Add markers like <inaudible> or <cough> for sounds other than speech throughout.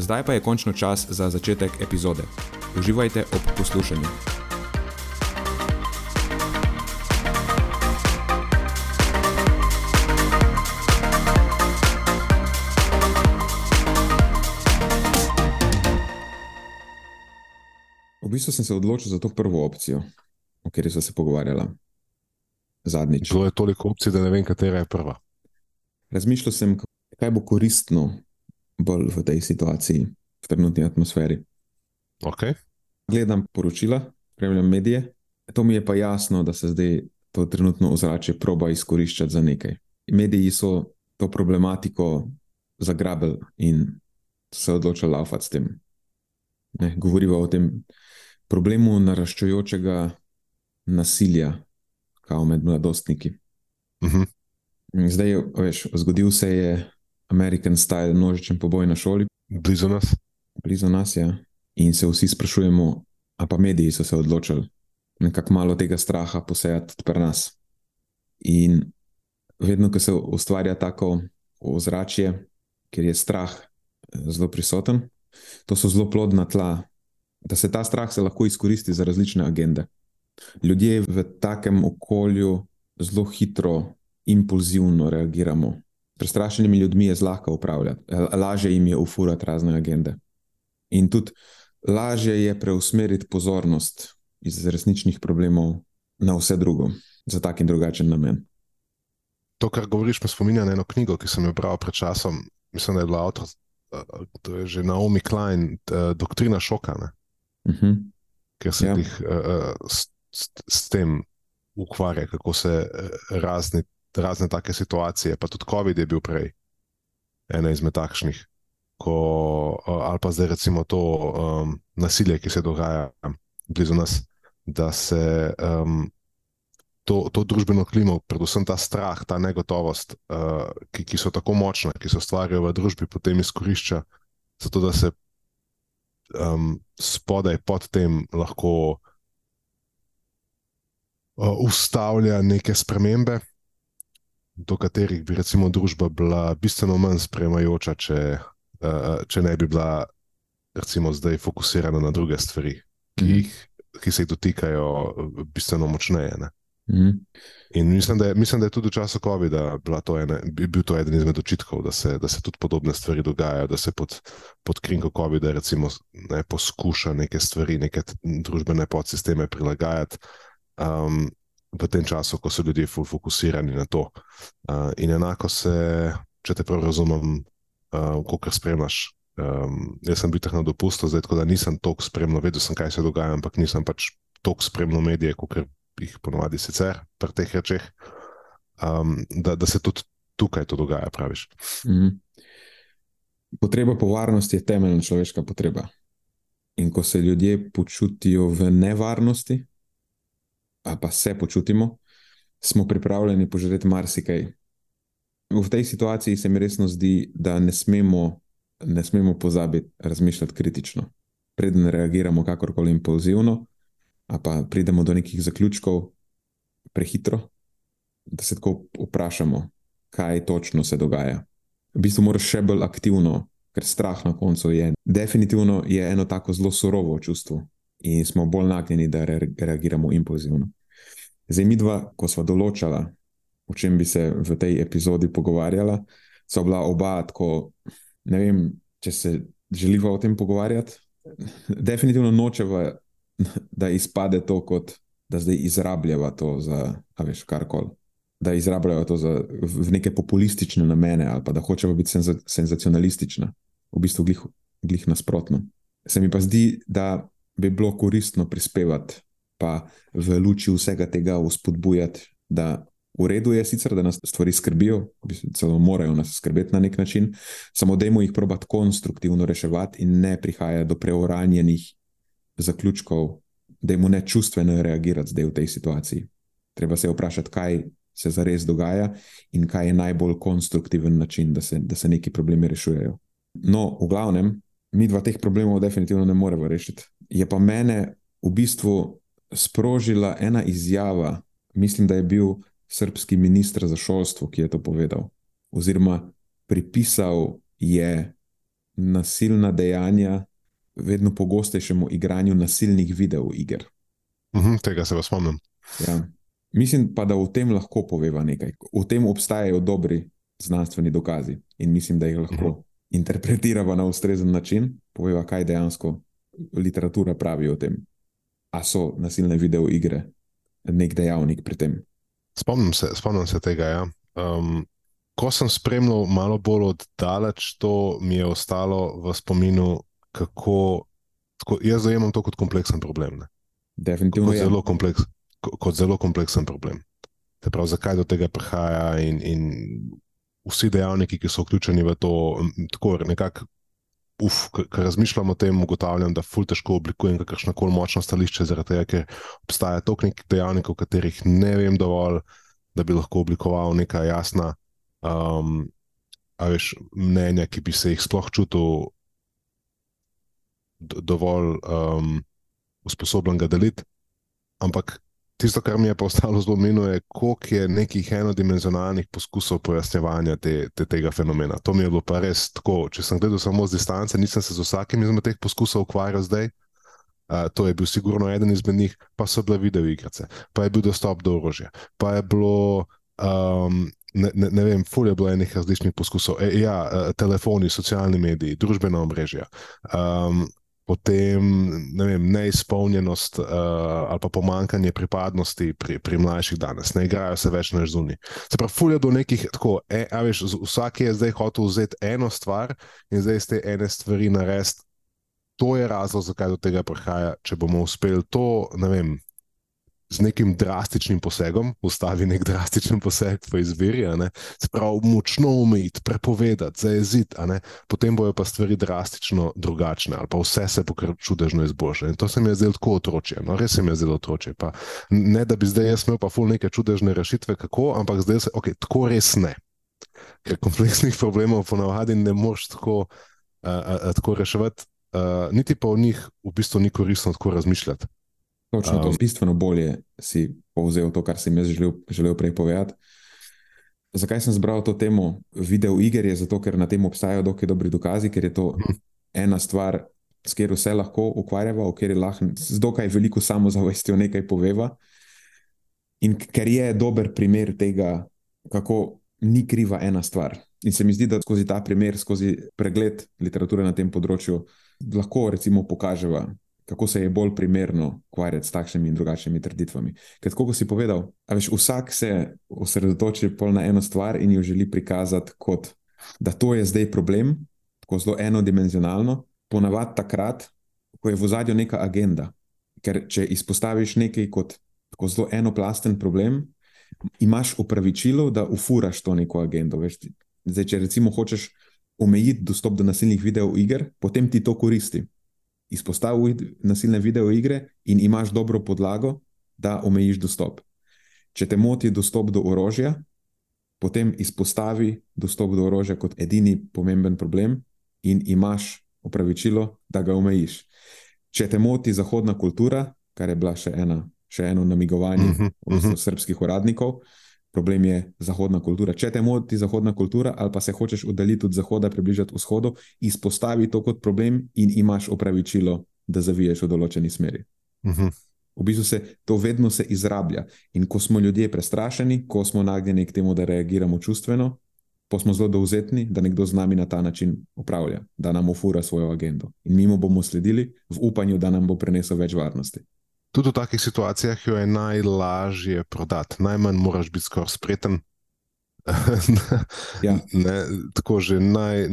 Zdaj pa je končno čas za začetek epizode. Uživajte ob poslušanju. V bistvu sem se odločil za to prvo opcijo, o kateri smo se pogovarjali zadnjič. Bilo je toliko opcij, da ne vem, katera je prva. Razmišljal sem, kaj bo koristno bolj v tej situaciji, v trenutni atmosferi. Okay. Gledam poročila, spremljam medije, to mi je pa jasno, da se zdaj to trenutno ozračje proba izkoriščati za nekaj. Mediji so to problematiko zagrabili in se odločili laufati s tem. Ne, govoriva o tem problemu naraščajočega nasilja, kao med mladostniki. Uh -huh. Zdaj, veš, zgodil se je American style množičen poboj na šoli. Blizu nas. Blizu nas je. Ja. In se vsi sprašujemo, a pa mediji so se odločili nekako malo tega straha posejati pri nas. In vedno, ko se ustvarja tako ozračje, kjer je strah eh, zelo prisoten, to so zelo plodna tla, da se ta strah se lahko izkoristi za različne agende. Ljudje v takem okolju zelo hitro, impulzivno reagiramo prestrašenimi ljudmi je zlahka upravljati, lažje jim je ufurati razne agende. In tudi lažje je preusmeriti pozornost iz resničnih problemov na vse drugo, za tak in drugačen namen. To, kar govoriš, me spominja na eno knjigo, ki sem jo bral pred časom. Mislim, da je bila avtor, to je že Naomi Klein, Doktrina šoka. Uh -huh. Ker se ja. jih s, s, s tem ukvarja, kako se razni razne take situacije, pa tudi COVID je bil prej ena izmed takšnih, ko, ali pa zdaj recimo to um, nasilje, ki se dogaja blizu nas, da se um, to, to družbeno klimo, predvsem ta strah, ta negotovost, uh, ki, ki so tako močne, ki se ustvarjajo v družbi, potem izkorišča, zato da se um, spodaj pod tem lahko. Ustavlja neke spremembe, do katerih bi recimo družba bila bistveno manj sprejemajoča, če, uh, če ne bi bila recimo zdaj fokusirana na druge stvari, ki, mm. jih, ki se jih dotikajo bistveno močneje. Mm. In mislim da, je, mislim, da je tudi v času COVID-a ene, bil to eden izmed očitkov, da se, da se tudi podobne stvari dogajajo, da se pod, pod krinko COVID-a ne, poskuša neke stvari, neke družbene podsisteme prilagajati. Um, v tem času, ko so ljudje fokusirani na to. Uh, in enako se, če te prav razumem, uh, kot spremljaš. Um, jaz sem bil tako na dopustu, zdaj tako da nisem toliko spremljal, vedel sem, kaj se dogaja, ampak nisem pač toliko spremljal medije, kot jih ponovadi sicer pri teh rečeh. Um, da, da se tudi tukaj to dogaja, praviš. Mm -hmm. Potreba po varnosti je temeljna človeška potreba. In ko se ljudje počutijo v nevarnosti, pa se počutimo, smo pripravljeni požreti marsikaj. V tej situaciji se mi resno zdi, da ne smemo, ne smemo pozabiti razmišljati kritično. Preden reagiramo kakorkoli impulzivno, pa pridemo do nekih zaključkov prehitro, da se tako vprašamo, kaj točno se dogaja. V bistvu moraš še bolj aktivno, ker strah na koncu je. Definitivno je eno tako zelo surovo čustvo in smo bolj nagnjeni, da re reagiramo impulzivno. Zdaj, mi dva, ko smo določala, o čem bi se v tej epizodi pogovarjala, so bila oba tako, ne vem, če se želiva o tem pogovarjati, <laughs> definitivno nočeva, <laughs> da izpade to, kot da zdaj izrabljava to za veš, karkoli. Da izrabljajo to za, v neke populistične namene, ali pa da hočejo biti senza, senzacionalistična, v bistvu glih, glih nasprotno. Se mi pa zdi, da bi bilo koristno prispevati, pa v luči vsega tega uspodbujati, da v redu je sicer, da nas stvari skrbijo, celo morajo nas skrbeti na nek način, samo da jim jih probati konstruktivno reševati in ne prihaja do preuranjenih zaključkov, da jim ne čustveno reagirati zdaj v tej situaciji. Treba se vprašati, kaj se zares dogaja in kaj je najbolj konstruktiven način, da se, da se neki problemi rešujejo. No, v glavnem, mi dva teh problemov definitivno ne moremo rešiti. Je pa mene v bistvu sprožila ena izjava, mislim, da je bil srpski ministr za šolstvo, ki je to povedal, oziroma pripisal je nasilna dejanja vedno pogostejšemu igranju nasilnih videoiger. Uhum, tega se vas spomnim. Ja. Mislim pa, da o tem lahko poveva nekaj. O tem obstajajo dobri znanstveni dokazi in mislim, da jih lahko uhum. interpretiramo na ustrezen način, poveva, kaj dejansko literatura pravi o tem. A so nasilne videoigre nek dejavnik pri tem? Spomnim se, spomnim se tega. Ja. Um, ko sem spremljal malo bolj oddaleč, to mi je ostalo v spominu, kako tako, jaz zajemam to kot kompleksen problem. Ne. Definitivno kot zelo, kompleks, kot zelo kompleksen problem. Prav, zakaj do tega prihaja, in, in vsi dejavniki, ki so vključeni v to, tako nekako uf, ker razmišljam o tem, ugotavljam, da ful težko oblikujem kakršno koli močno stališče, zaradi tega, ker obstaja toliko nekih dejavnikov, katerih ne vem dovolj, da bi lahko oblikoval neka jasna um, veš, mnenja, ki bi se jih sploh čutil dovolj um, usposobljen ga deliti. Ampak Tisto, kar mi je pa ostalo zelo minu, je, koliko je nekih enodimenzionalnih poskusov pojasnjevanja te, te, tega fenomena. To mi je bilo pa res tako. Če sem gledal samo z distance, nisem se z vsakim izmed teh poskusov ukvarjal zdaj. Uh, to je bil sigurno eden izmed njih, pa so bile videoigrice, pa je bil dostop do orožja, pa je bilo, um, ne, ne, ne vem, fulje bilo enih različnih poskusov. E, ja, telefoni, socialni mediji, družbena omrežja. Um, potem ne vem, neizpolnjenost uh, ali pa pomankanje pripadnosti pri, pri mlajših danes, ne igrajo se več na zunaj. Se pravi, fulje do nekih tako, e, veš, vsak je zdaj hotel vzeti eno stvar in zdaj iz te ene stvari narediti. To je razlog, zakaj do tega prihaja. Če bomo uspeli to, ne vem, z nekim drastičnim posegom, ustavi nek drastičen poseg v izbiri, se pravi, močno umiti, prepovedati, zajeziti, potem bojo pa stvari drastično drugačne, ali pa vse se pokr čudežno izboljša. In to se mi je zdelo tako otroče, no, res se mi je zdelo otroče. Pa, ne da bi zdaj jaz imel pa ful neke čudežne rešitve, kako, ampak zdaj se, ok, tako res ne. Ker kompleksnih problemov ponavadi ne moš tako, uh, uh, tako reševati, uh, niti pa o njih v bistvu ni koristno tako razmišljati. Točno to, um, bistveno bolje si povzel to, kar sem jaz želel, želel prej povedati. Zakaj sem zbral to temo video iger? Zato, ker na tem obstajajo dokaj dobri dokazi, ker je to ena stvar, s katero se lahko ukvarjava, v kateri lahko z dokaj veliko samozavestjo nekaj poveva. In ker je dober primer tega, kako ni kriva ena stvar. In se mi zdi, da skozi ta primer, skozi pregled literature na tem področju, lahko recimo pokažemo, kako se je bolj primerno ukvarjati s takšnimi in drugačnimi trditvami. Ker, kot si povedal, veš, vsak se osredotoči na eno stvar in jo želi prikazati kot da to je zdaj problem, tako zelo enodimenzionalno, ponavadi takrat, ko je v zadju neka agenda. Ker če izpostaviš nekaj kot tako zelo enoplasten problem, imaš upravičilo, da ufuraš to neko agendo. Veš, zdaj, če recimo hočeš omejiti dostop do nasilnih videoiger, potem ti to koristi izpostavil nasilne videoigre in imaš dobro podlago, da omejiš dostop. Če te moti dostop do orožja, potem izpostavi dostop do orožja kot edini pomemben problem in imaš opravičilo, da ga omejiš. Če te moti zahodna kultura, kar je bila še, ena, še eno namigovanje uh -huh, uh -huh. srpskih uradnikov, problem je zahodna kultura. Če te moti zahodna kultura, ali pa se hočeš oddaljiti od zahoda, približati vzhodu, izpostavi to kot problem in imaš opravičilo, da zaviješ v določeni smeri. Uh mhm. -huh. V bistvu se to vedno se izrablja. In ko smo ljudje prestrašeni, ko smo nagnjeni k temu, da reagiramo čustveno, pa smo zelo dovzetni, da nekdo z nami na ta način upravlja, da nam ufura svojo agendo. In mi mu bomo sledili v upanju, da nam bo prinesel več varnosti. Tudi v takih situacijah jo je najlažje prodati. Najmanj moraš biti skoraj spreten. Ja. <laughs> ne, tako že naj,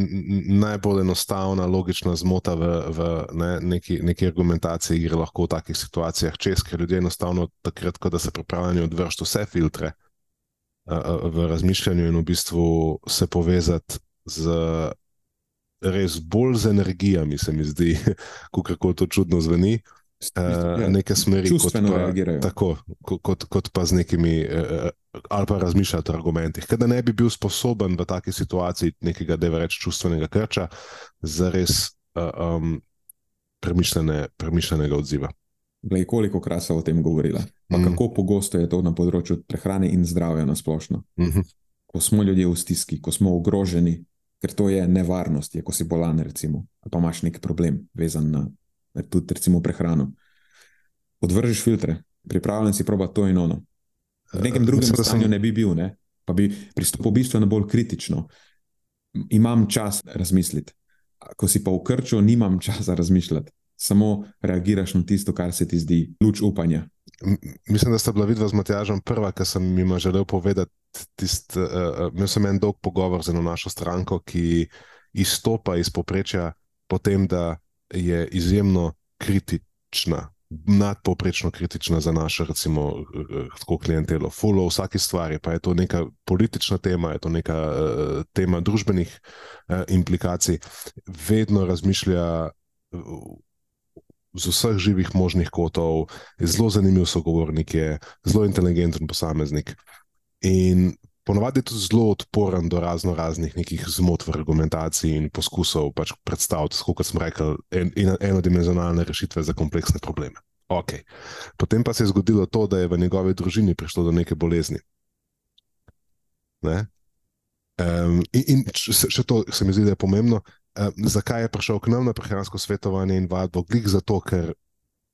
najbolj enostavna, logična zmota v, v ne, neki, neki argumentaciji gre lahko v takih situacijah čez, ker ljudje enostavno takrat, ko da se pripravljajo odvršiti vse filtre uh, v razmišljanju in v bistvu se povezati z res bolj z energijami, se mi zdi, <laughs> kako to čudno zveni. Uh, Ja, neke smeri, kot čustveno pa, reagirajo. tako, kot, kot, kot pa z nekimi, uh, ali pa razmišljati o argumentih. Ker da ne bi bil sposoben v taki situaciji nekega, da reč, čustvenega krča, za res uh, um, premišljene, premišljenega odziva. Glej, koliko krat so o tem govorila. Pa Mm. kako pogosto je to na področju prehrane in zdravja na splošno. Uh -huh. Ko smo ljudje v stiski, ko smo ogroženi, ker to je nevarnost, je, ko si bolan, recimo, pa imaš neki problem, vezan na tudi recimo prehrano. Odvržiš filtre, pripravljen si proba to in ono. V nekem drugem Mislim, stanju ne bi bil, ne? pa bi pristopil bistveno bolj kritično. Imam čas razmisliti. Ko si pa v krču, nimam <laughs> časa razmišljati. Samo reagiraš na tisto, kar se ti zdi luč upanja. Mislim, da sta bila vidva z Matjažem prva, ki sem jim želel povedati. Tist, uh, uh, imel sem en dolg pogovor z eno našo stranko, ki izstopa iz povprečja po tem, da je izjemno kritična, nadpovprečno kritična za našo, recimo, tako klientelo. Fulo v vsaki stvari, pa je to neka politična tema, je to neka uh, tema družbenih uh, implikacij, vedno razmišlja. Uh, z vseh živih možnih kotov, zelo zanimiv sogovornik je, zelo inteligenten posameznik. In ponovadi je tudi zelo odporen do razno raznih nekih zmot v argumentaciji in poskusov pač predstaviti, kot smo rekli, en, en, enodimenzionalne rešitve za kompleksne probleme. Okay. Potem pa se je zgodilo to, da je v njegovi družini prišlo do neke bolezni. Ne? Um, in in še to se mi zdi, da je pomembno. Um, zakaj je prišel k nam na prehransko svetovanje in vadbo? Glik zato, ker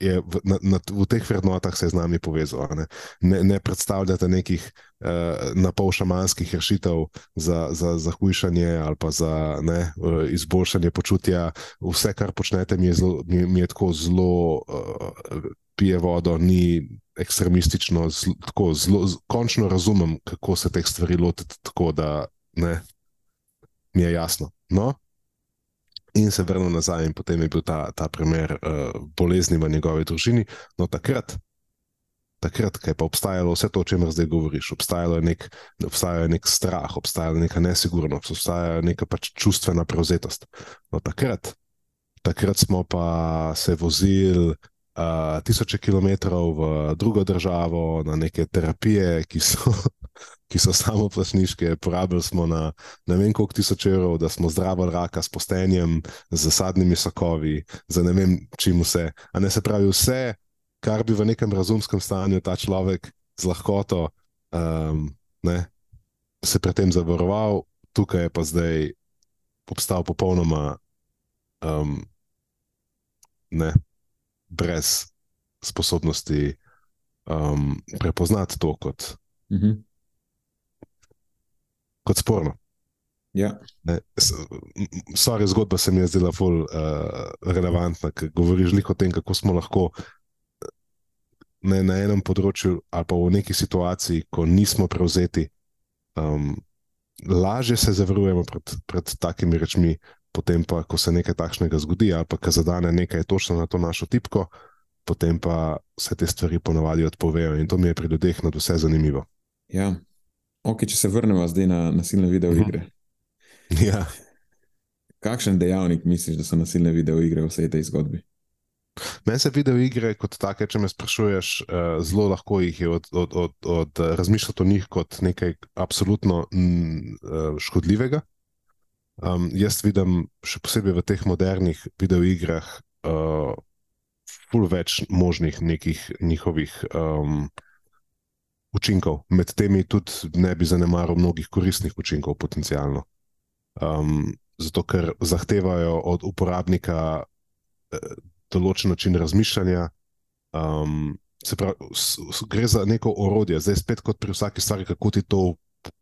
je v, na, na, v teh vrednotah se je z nami povezal. Ne, ne, ne predstavljate nekih uh, napol šamanskih rešitev za, za, za hujšanje ali pa za ne, uh, izboljšanje počutja. Vse, kar počnete, mi je, zelo, mi, mi je tako zelo. Uh, Pije vodo, ni ekstremistično, zl, tako zelo, z- končno razumem, kako se teh stvari lotiti, tako da ne, mi je jasno. No? In se vrnil nazaj, in potem je bil ta, ta primer uh, bolezni v njegovi družini. No, takrat, takrat, je pa obstajalo vse to, o čemer zdaj govoriš, obstajalo je nek, obstajalo je nek strah, obstajala je neka nesigurnost, obstaja neka pač čustvena prevzetost. No, takrat, takrat smo pa se vozili. Uh, tisoče kilometrov v drugo državo, na neke terapije, ki so, <laughs> ki so samo plačniške. Porabili smo na ne vem koliko tisoč evrov, da smo zdravili raka s postenjem, z sadnimi sokovi, za ne vem čim vse. A ne se pravi, vse, kar bi v nekem razumskem stanju ta človek z lahkoto um, ne, se pred tem zavaroval, tukaj je pa zdaj obstal popolnoma um, ne, brez sposobnosti um, prepoznati to kot, Mhm. kot sporno. Ja, Ne, Sorry, zgodba se mi je zdela ful uh, relevantna, ker govoriš veliko o tem, kako smo lahko eh, ne, na enem področju ali pa v neki situaciji, ko nismo prevzeti, um, lažje se zavarujemo pred, pred takimi rečmi, potem pa, ko se nekaj takšnega zgodi ali pa ko zadane nekaj točno na to našo tipko, potem pa se te stvari ponavadi odpovejo in to mi je pri ljudeh nad vse zanimivo. ja. Okay, če se vrnemo zdaj na nasilne videoigre. <laughs> Ja. Kakšen dejavnik misliš, da so nasilne videoigre v vsej tej zgodbi? Meni se video igre kot take, če me sprašuješ, uh, zelo lahko jih je od, od, od, od eh, razmišljati o njih kot nekaj absolutno mm, uh, škodljivega. Um, jaz vidim, še posebej v teh modernih videoigrah, uh, ful več možnih nekih njihovih um, učinkov. Med temi tudi ne bi zanemaril mnogih koristnih učinkov potencialno. Um, zato, ker zahtevajo od uporabnika eh, določen način razmišljanja. Um, se pravi, s, s, gre za neko orodje, zdaj spet kot pri vsaki stvari, kako ti to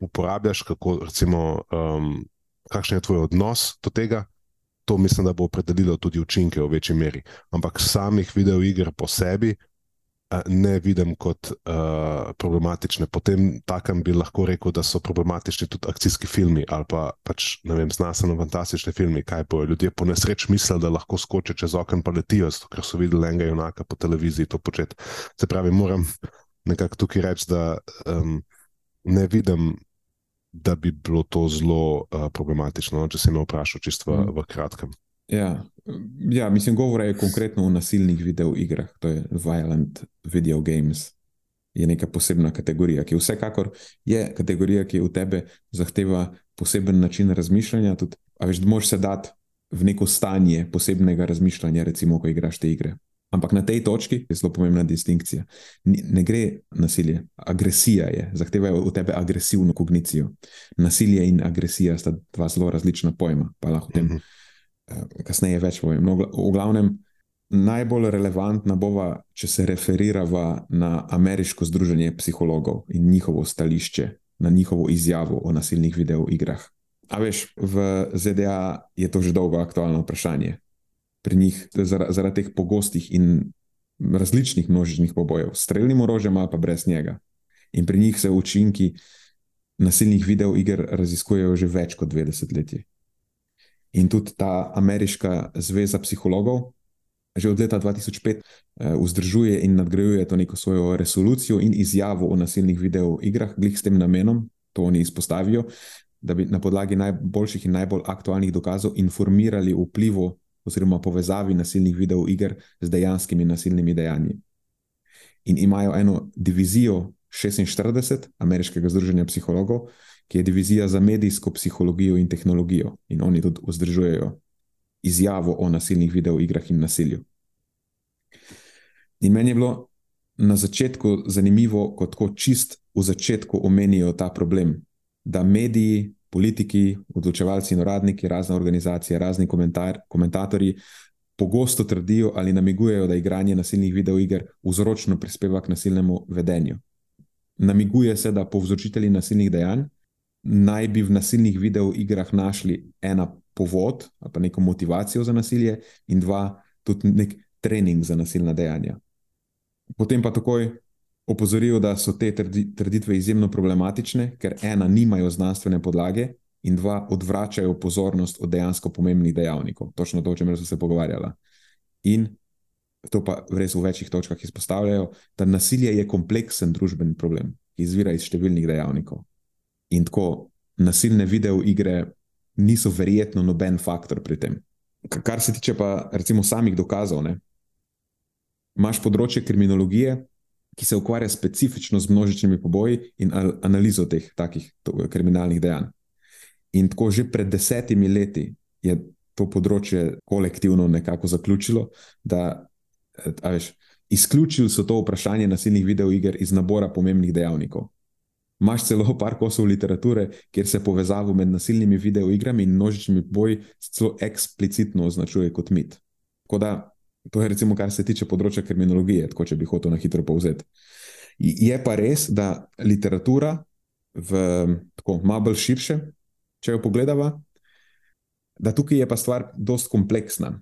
uporabljaš, kako, recimo, um, kakšen je tvoj odnos do tega. To mislim, da bo opredelilo tudi učinke v večji meri. Ampak samih videoiger po sebi ne vidim kot uh, problematične. Potem takem bi lahko rekel, da so problematični tudi akcijski filmi ali pa pač, znanstveno fantastični filmi, kaj bojo ljudje po nesreči mislili, da lahko skočijo čez okno pa letijo, ker so videli enega junaka po televiziji to početi. Se pravi, moram nekako tukaj reči, da um, ne vidim. Da bi bilo to zelo uh, problematično, no, če se me vprašal, čisto v, mm. v kratkem. Ja, ja, mislim, govora je konkretno o nasilnih videoigrah, to je violent video games. Je neka posebna kategorija, ki vsekakor je kategorija, ki v tebe zahteva poseben način razmišljanja. Tudi, a veš, da moš se dati v neko stanje posebnega razmišljanja, recimo, ko igraš te igre. Ampak na tej točki je zelo pomembna distinkcija. Ne gre nasilje, agresija je, zahtevajo od tebe agresivno kognicijo. Nasilje in agresija sta dva zelo različna pojma, pa lahko o tem. Uh mhm. -huh. Eh, kasneje več povem. No, v glavnem, najbolj relevantna bova, če se referirava na ameriško združenje psihologov in njihovo stališče, na njihovo izjavo o nasilnih videoigrah. A veš, v ZDA je to že dolgo aktualno vprašanje. Pri njih, zaradi teh pogostih in različnih množičnih pobojev, streljnim orožjem ali pa brez njega. In pri njih se učinki nasilnih videoiger raziskujejo že več kot 20 let. In tudi ta ameriška zveza psihologov, že od leta 2005, eh, vzdržuje in nadgrajuje to neko svojo resolucijo in izjavo o nasilnih videoigrah, glih s tem namenom, to oni izpostavijo, da bi na podlagi najboljših in najbolj aktualnih dokazov informirali o vplivu oziroma povezavi nasilnih videoiger z dejanskimi nasilnimi dejanji. In imajo eno divizijo 46 ameriškega združenja psihologov, ki je divizija za medijsko psihologijo in tehnologijo, in oni tudi vzdržujejo izjavo o nasilnih videoigrah in nasilju. In meni je bilo na začetku zanimivo, kot ko čist v začetku omenijo ta problem, da mediji, politiki, odločevalci in uradniki, razne organizacije, razni komentar, komentatorji pogosto trdijo ali namigujejo, da igranje nasilnih videoiger vzročno prispeva k nasilnemu vedenju. Namiguje se, da povzročitelji nasilnih dejanj naj bi v nasilnih videoigrah našli ena povod ali pa neko motivacijo za nasilje, in dva, tudi nek trening za nasilna dejanja. Potem pa takoj opozorijo, da so te trditve izjemno problematične, ker ena, nimajo znanstvene podlage, in dva, odvračajo pozornost od dejansko pomembnih dejavnikov, točno to, o čemer so se pogovarjali. In to pa res v večjih točkah izpostavljajo, da nasilje je kompleksen družbeni problem, ki izvira iz številnih dejavnikov. In tako nasilne videoigre niso verjetno noben faktor pri tem. Kar se tiče pa recimo samih dokazov, ne? imaš področje kriminologije, ki se ukvarja specifično z množičnimi poboji in analizo teh takih kriminalnih dejanj. In tako že pred desetimi leti je to področje kolektivno nekako zaključilo, da veš, izključili so to vprašanje nasilnih videoiger iz nabora pomembnih dejavnikov. Imáš celo par kosov literature, kjer se povezavo med nasilnimi videoigrami in množičnimi boji celo eksplicitno označuje kot mit. Da, to je recimo, kar se tiče področja kriminologije, tako če bi hotel na hitro povzeti. Je pa res, da literatura v tako malo bolj širše, če jo pogledava, da tukaj je pa stvar dost kompleksna.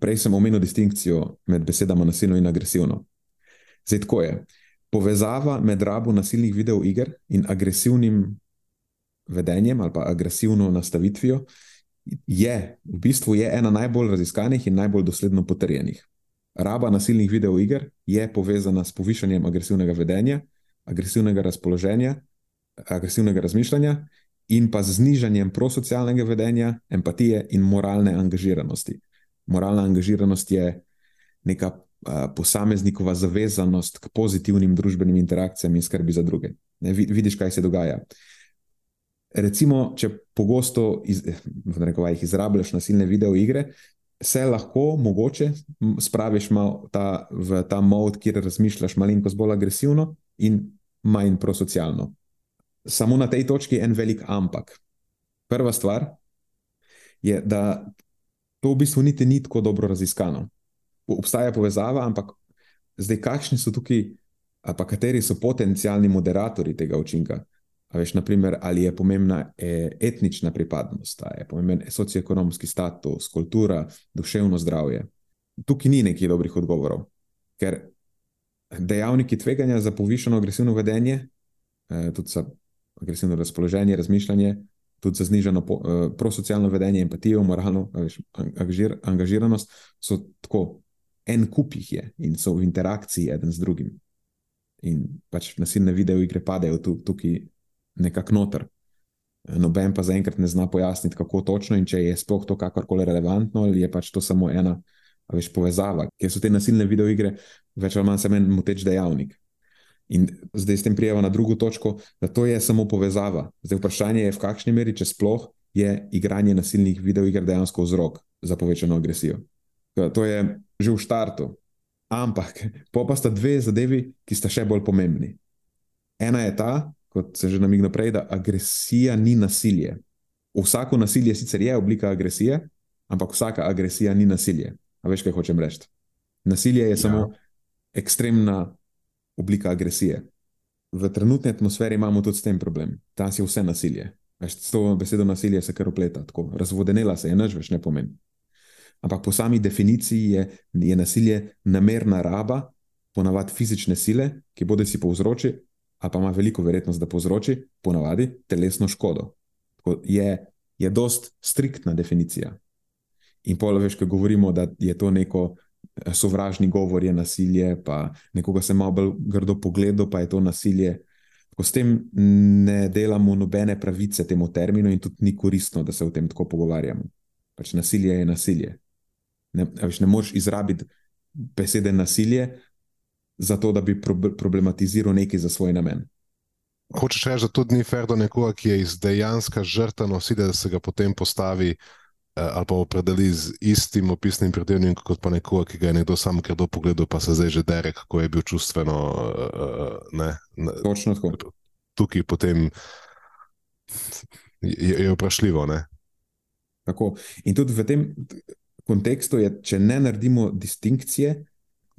Prej sem omenil distinkcijo med besedama nasilno in agresivno. Zdaj, tako je povezava med rabo nasilnih videoiger in agresivnim vedenjem ali pa agresivno nastavitvijo je v bistvu je ena najbolj raziskanih in najbolj dosledno potrjenih. Raba nasilnih videoiger je povezana s povišanjem agresivnega vedenja, agresivnega razpoloženja, agresivnega razmišljanja in pa z znižanjem prosocialnega vedenja, empatije in moralne angažiranosti. Moralna angažiranost je neka posameznikova zavezanost k pozitivnim družbenim interakcijam in skrbi za druge. Ne, vidiš, kaj se dogaja. Recimo, če pogosto iz, izrabljaš nasilne videoigre, se lahko mogoče spraviš ta, v ta mod, kjer razmišljaš malenkost bolj agresivno in manj prosocialno. Samo na tej točki je en velik ampak. Prva stvar je, da to v bistvu niti ni tako dobro raziskano obstaja povezava, ampak zdaj, kakšni so tukaj, pa kateri so potencijalni moderatori tega učinka? Veš, naprimer, ali je pomembna e, etnična pripadnost, je pomemben socioekonomski status, kultura, duševno zdravje. Tukaj ni nekih dobrih odgovorov, ker dejavniki tveganja za povišeno agresivno vedenje, e, tudi za agresivno razpoloženje, razmišljanje, tudi za znižano e, prosocialno vedenje, empatijo, moralno veš, angažir, angažiranost, so tako en kup jih je in so v interakciji eden z drugim. In pač nasilne videoigre padajo tu, tukaj nekako noter. Noben pa zaenkrat ne zna pojasniti, kako točno in če je sploh to kakorkoli relevantno, ali je pač to samo ena veš, povezava, ker so te nasilne videoigre več ali manj samo en moteč dejavnik. In zdaj s tem prijeva na drugo točko, da to je samo povezava. Zdaj vprašanje je, v kakšni meri, če sploh je igranje nasilnih videoiger dejansko vzrok za povečano agresijo. To je že v štartu. Ampak, pa sta dve zadevi, ki sta še bolj pomembni. Ena je ta, kot se že namignil prej, da agresija ni nasilje. Vsako nasilje sicer je oblika agresije, ampak vsaka agresija ni nasilje. A veš, kaj hočem reči? Nasilje je ja. samo ekstremna oblika agresije. V trenutni atmosferi imamo tudi s tem problem. Tam je vse nasilje. Veš, s to besedo nasilje se kar opleta, tako razvodenela se je, než več ne pomeni. Ampak po sami definiciji je, je nasilje namerna raba, ponavadi fizične sile, ki bodi si povzroči ali pa ima veliko verjetnost, da povzroči ponavadi telesno škodo. Tako je, je dost striktna definicija. In pol veš, ko govorimo, da je to neko eh, sovražni govor, je nasilje, pa nekoga se malo bolj grdo pogleda, pa je to nasilje. Ko s tem ne delamo nobene pravice temu terminu, in tudi ni koristno, da se o tem tako pogovarjamo. Pač nasilje je nasilje. Ne, veš, ne moreš izrabiti besede nasilje, zato, da bi problematiziral nekaj za svoj namen. Hočeš reči, da tudi ni fair do nekoga, ki je iz dejanska žrtva nosilja, da se ga potem postavi eh, ali pa opredeli z istim opisnim pridevnikom, kot pa nekoga, ki ga je nekdo sam kdo pogledal, pa se zdaj že dere, kako je bil čustveno. Eh, ne, ne, Točno tako. Tukaj potem je, je vprašljivo. Tako. In tudi v tem kontekstu je, če ne naredimo distinkcije,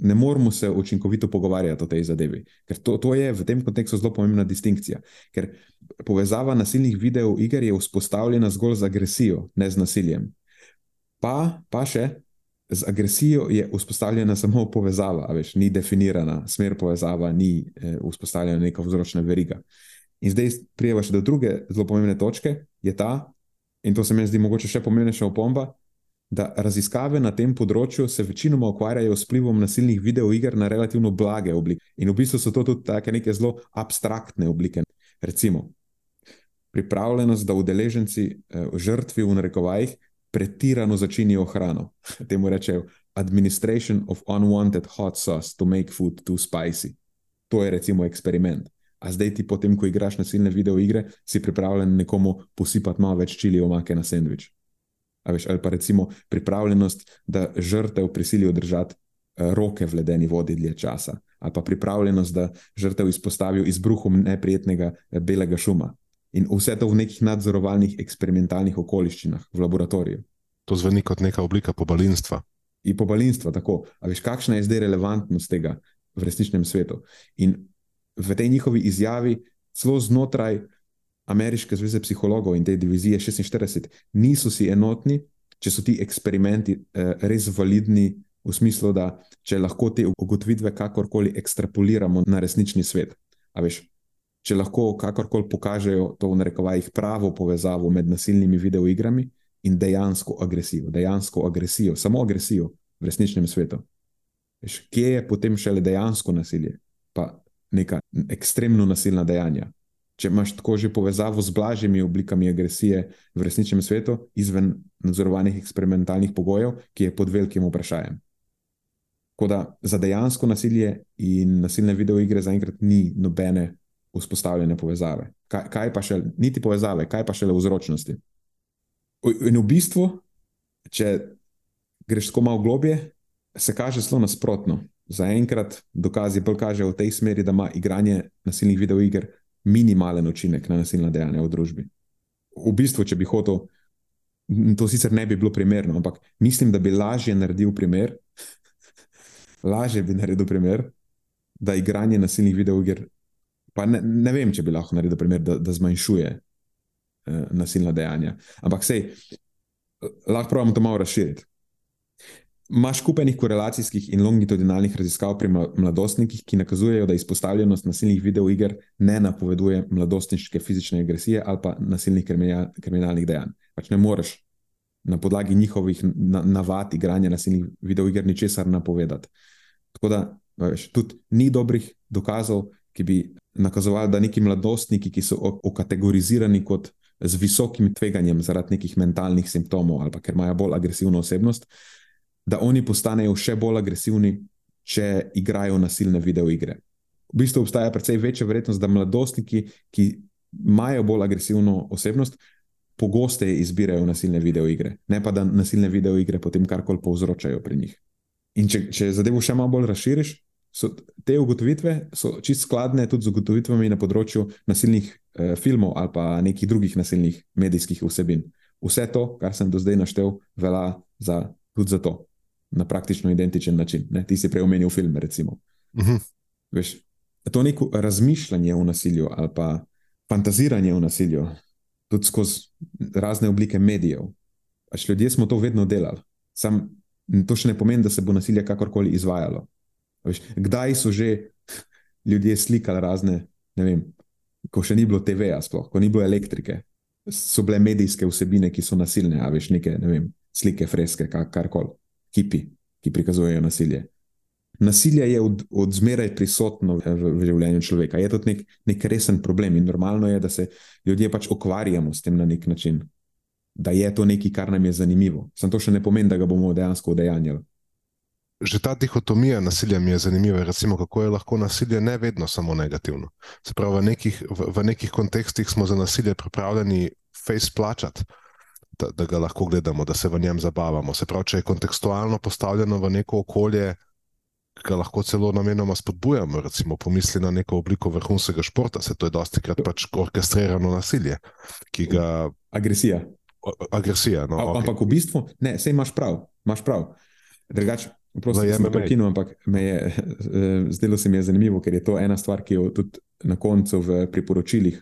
ne moremo se učinkovito pogovarjati o tej zadevi. Ker to, to je v tem kontekstu zelo pomembna distinkcija. Ker povezava nasilnih videoiger je vzpostavljena zgolj z agresijo, ne z nasiljem. Pa, pa še z agresijo je vzpostavljena samo povezava, veš, ni definirana smer povezava, ni eh, vzpostavljena neka vzročna veriga. In zdaj prijeva še do druge zelo pomembne točke, je ta, in to se mi zdi mogoče še pomembnejša opomba, da raziskave na tem področju se večinoma ukvarjajo s vplivom nasilnih videoiger na relativno blage oblike. In v bistvu so to tudi take neke zelo abstraktne oblike. Recimo, pripravljenost, da udeleženci eh, žrtvi v narekovajih pretirano začinijo hrano. <laughs> Temu rečejo administration of unwanted hot sauce to make food too spicy. To je recimo eksperiment. A zdaj ti potem, ko igraš nasilne videoigre, si pripravljen nekomu posipati malo več čili omake na sendvič. Veš, ali pa recimo pripravljenost, da žrtev prisilijo držati eh, roke v ledeni vodi dlje časa, ali pa pripravljenost, da žrtev izpostavijo izbruhom neprijetnega eh, belega šuma. In vse to v nekih nadzorovalnih eksperimentalnih okoliščinah v laboratoriju. To zveni kot neka oblika pobalinstva. In pobalinstva, tako. A veš, kakšna je zdaj relevantnost tega v resničnem svetu? In v tej njihovi izjavi, celo znotraj Ameriške zveze psihologov in te divizije 46 niso si enotni, če so ti eksperimenti eh, res validni, v smislu, da če lahko te ugotovitve kakorkoli ekstrapoliramo na resnični svet. Veš, če lahko kakorkoli pokažejo to v narekovajih pravo povezavo med nasilnimi videoigrami in dejansko agresijo, dejansko agresijo, samo agresijo v resničnem svetu. Veš, kje je potem šele dejansko nasilje, pa neka ekstremno nasilna dejanja, če imaš tako že povezavo z blažjimi oblikami agresije v resničnem svetu, izven nadzorovanih eksperimentalnih pogojev, ki je pod velikim vprašanjem. Tako da za dejansko nasilje in nasilne videoigre zaenkrat ni nobene vzpostavljene povezave. Kaj, kaj pa še, niti povezave, kaj pa še le vzročnosti. In v bistvu, če greš tako malo globje, se kaže zelo nasprotno. Zaenkrat dokazi bolj kažejo v tej smeri, da ima igranje nasilnih videoiger minimalen učinek na nasilna dejanja v družbi. V bistvu, če bi hotel, to sicer ne bi bilo primerno, ampak mislim, da bi lažje naredil primer, <laughs> lažje bi naredil primer, da igranje nasilnih videoiger Pa ne, ne vem, če bi lahko naredil primer, da, da zmanjšuje uh, nasilna dejanja. Ampak sej, lahko pravimo to malo razširiti. Imaš kupenih korelacijskih in longitudinalnih raziskav pri mladostnikih, ki nakazujejo, da izpostavljenost nasilnih videoiger ne napoveduje mladostniške fizične agresije ali pa nasilnih kriminalnih dejanj. Pač ne moreš na podlagi njihovih navad igranja nasilnih videoiger ničesar napovedati. Tako da, veš, tudi ni dobrih dokazov, ki bi nakazovali, da neki mladostniki, ki so okategorizirani kot z visokim tveganjem zaradi nekih mentalnih simptomov ali ker imajo bolj agresivno osebnost, da oni postanejo še bolj agresivni, če igrajo nasilne videoigre. V bistvu obstaja precej večja verjetnost, da mladostniki, ki imajo bolj agresivno osebnost, pogosteje izbirajo nasilne videoigre, ne pa da nasilne videoigre potem karkoli povzročajo pri njih. In če, če zadevo še malo bolj razširiš, so te ugotovitve čist skladne tudi z ugotovitvami na področju nasilnih eh, filmov ali pa nekih drugih nasilnih medijskih vsebin. Vse to, kar sem do zdaj naštel, velja za, tudi za to, na praktično identičen način. Ne? Ti si prej omenil film, recimo. Uh mhm. -huh. Veš, to neko razmišljanje o nasilju ali pa fantaziranje o nasilju, tudi skozi razne oblike medijev. Pač ljudje smo to vedno delali. Sam to še ne pomeni, da se bo nasilje kakorkoli izvajalo. Veš, kdaj so že ljudje slikali razne, ne vem, ko še ni bilo TV-ja, sploh, ko ni bilo elektrike, so bile medijske vsebine, ki so nasilne, a veš, neke ne vem, slike, freske, karkoli, kipi, ki prikazujejo nasilje. Nasilje je od, od zmeraj prisotno v, v življenju človeka, je to nek, nek resen problem in normalno je, da se ljudje pač ukvarjamo s tem na nek način, da je to nekaj, kar nam je zanimivo. Sam to še ne pomeni, da ga bomo dejansko udejanjali že ta dihotomija nasilja mi je zanimiva. Recimo, kako je lahko nasilje ne vedno samo negativno. Se pravi, v nekih, v, v nekih kontekstih smo za nasilje pripravljeni face plačati, da, da ga lahko gledamo, da se v njem zabavamo. Se pravi, če je kontekstualno postavljeno v neko okolje, ga lahko celo namenoma spodbujamo. Recimo, pomisli na neko obliko vrhunskega športa, se to je dosti krat pač orkestrirano nasilje, ki ga. Agresija. Agresija. No, okay. Ampak v bistvu, ne, sej imaš prav. Imaš prav. Drugače, Prosim, da sem prekinil, ampak me je, eh, zdelo se mi je zanimivo, ker je to ena stvar, ki jo tudi na koncu v priporočilih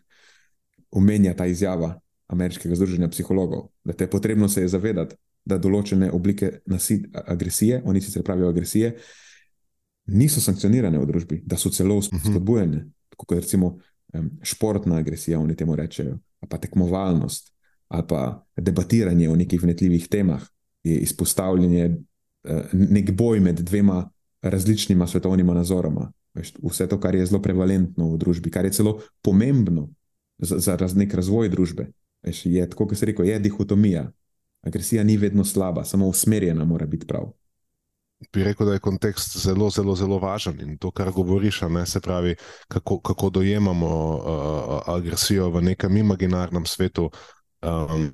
omenja ta izjava Ameriškega združenja psihologov. Da te je potrebno se je zavedati, da določene oblike nasid, agresije, oni sicer pravijo agresije, niso sankcionirane v družbi, da so celo mhm. spodbujene, kot recimo športna agresija, oni temu rečejo, pa tekmovalnost, ali pa debatiranje o nekih vnetljivih temah, je izpostavljanje Eh, nek boj med dvema različnima svetovnima nazoroma. Vse to, kar je zelo prevalentno v družbi, kar je celo pomembno za, za raz, nek razvoj družbe. Je tako, kot se reče, je dihotomija. Agresija ni vedno slaba, samo usmerjena mora biti prav. Bi rekel, da je kontekst zelo, zelo, zelo važen in to, kar govoriš, ne, se pravi, kako, kako dojemamo uh, agresijo v nekem imaginarnem svetu, uh, Um,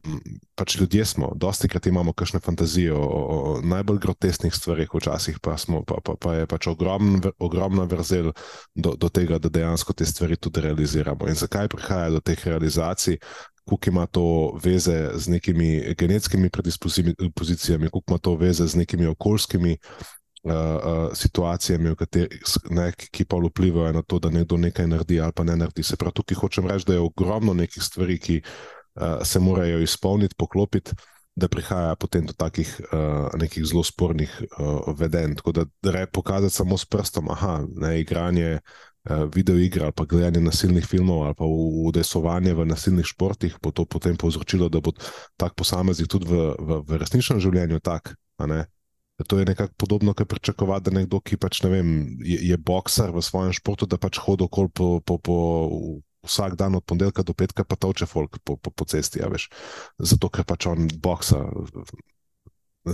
pač ljudje smo, dosti krat imamo kakšne fantazije o, o najbolj grotesnih stvarih, včasih pa, smo, pa, pa, pa je pač ogrom, ogromna vrzel do, do tega, da dejansko te stvari tudi realiziramo. In zakaj prihaja do teh realizacij, kako ima to veze z nekimi genetskimi predispozicijami, kako ima to veze z nekimi okoljskimi. Uh, uh, situacijami, kateri, ne, ki pa vplivajo na to, da nekdo nekaj naredi ali pa ne naredi. Se pravi, tukaj hočem reči, da je ogromno nekih stvari, ki uh, se morajo izpolniti, poklopiti, da prihaja potem do takih uh, nekih zelo spornih uh, vedenj. Tako da rej pokazati samo s prstom, aha, ne igranje. Video igre ali pa gledanje nasilnih filmov ali pa udesovanje v nasilnih športih, bo to potem povzročilo, da bo tak posameznik tudi v, v, v resničnem življenju tak. To je nekako podobno, kot pričakovati, da nekdo, ki pač, ne vem, je, je boksar v svojem športu, da pač hodi okoli po, po, po vsak dan od ponedeljka do petka pa toče folk po, po, po cesti, ja, veš, zato ker pač on boksa.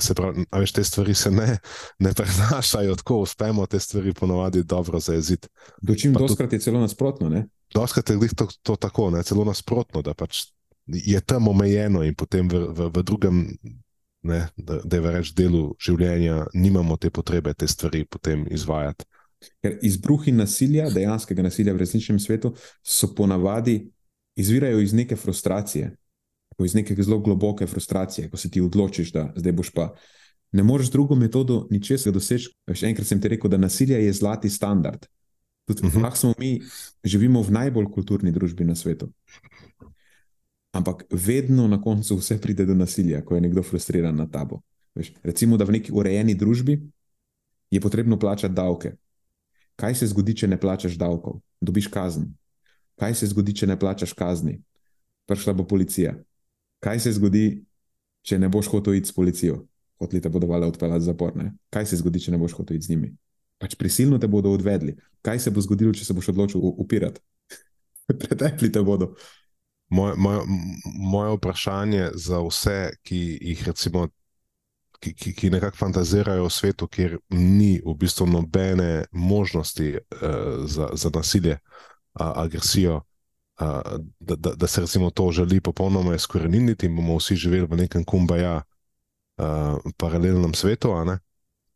Se pravi, veš, te stvari se ne, ne prenašajo tako, uspemo te stvari ponovadi dobro zajeziti. Dočim doskrat je celo nasprotno, ne? Doskrat je to, to tako, ne, celo nasprotno, da pač je tam omejeno in potem v, v, v drugem, ne, da, da je v reč delu življenja, nimamo te potrebe te stvari potem izvajati. Ker izbruhi nasilja, dejanskega nasilja v resničnem svetu, so ponavadi izvirajo iz neke frustracije, iz neke zelo globoke frustracije, ko se ti odločiš, da zdaj boš pa. Ne moreš drugo metodo ničesar doseči. Še enkrat sem ti rekel, da nasilje je zlati standard. Tudi, uh -huh. smo mi živimo v najbolj kulturni družbi na svetu. Ampak vedno na koncu vse pride do nasilja, ko je nekdo frustriran na tabo. Veš, recimo, da v neki urejeni družbi je potrebno plačati davke. Kaj se zgodi, če ne plačaš davkov? Dobiš kazen. Kaj se zgodi, če ne plačaš kazni? Prišla bo policija. Kaj se zgodi, če ne boš hotel iti s policijo? Hoteli te bodo vale odpeljati v zapor. Ne? Kaj se zgodi, če ne boš hotel iti z njimi? pač prisilno te bodo odvedli. Kaj se bo zgodilo, če se boš odločil upirati? <laughs> Pretepli te bodo. Moje, moje, moje vprašanje za vse, ki jih recimo, ki, ki, ki nekako fantazirajo o svetu, kjer ni v bistvu nobene možnosti uh, za, za nasilje, uh, agresijo, uh, da, da, da se recimo to želi popolnoma izkoreniniti in bomo vsi živeli v nekem kumbaja, uh, paralelnem svetu.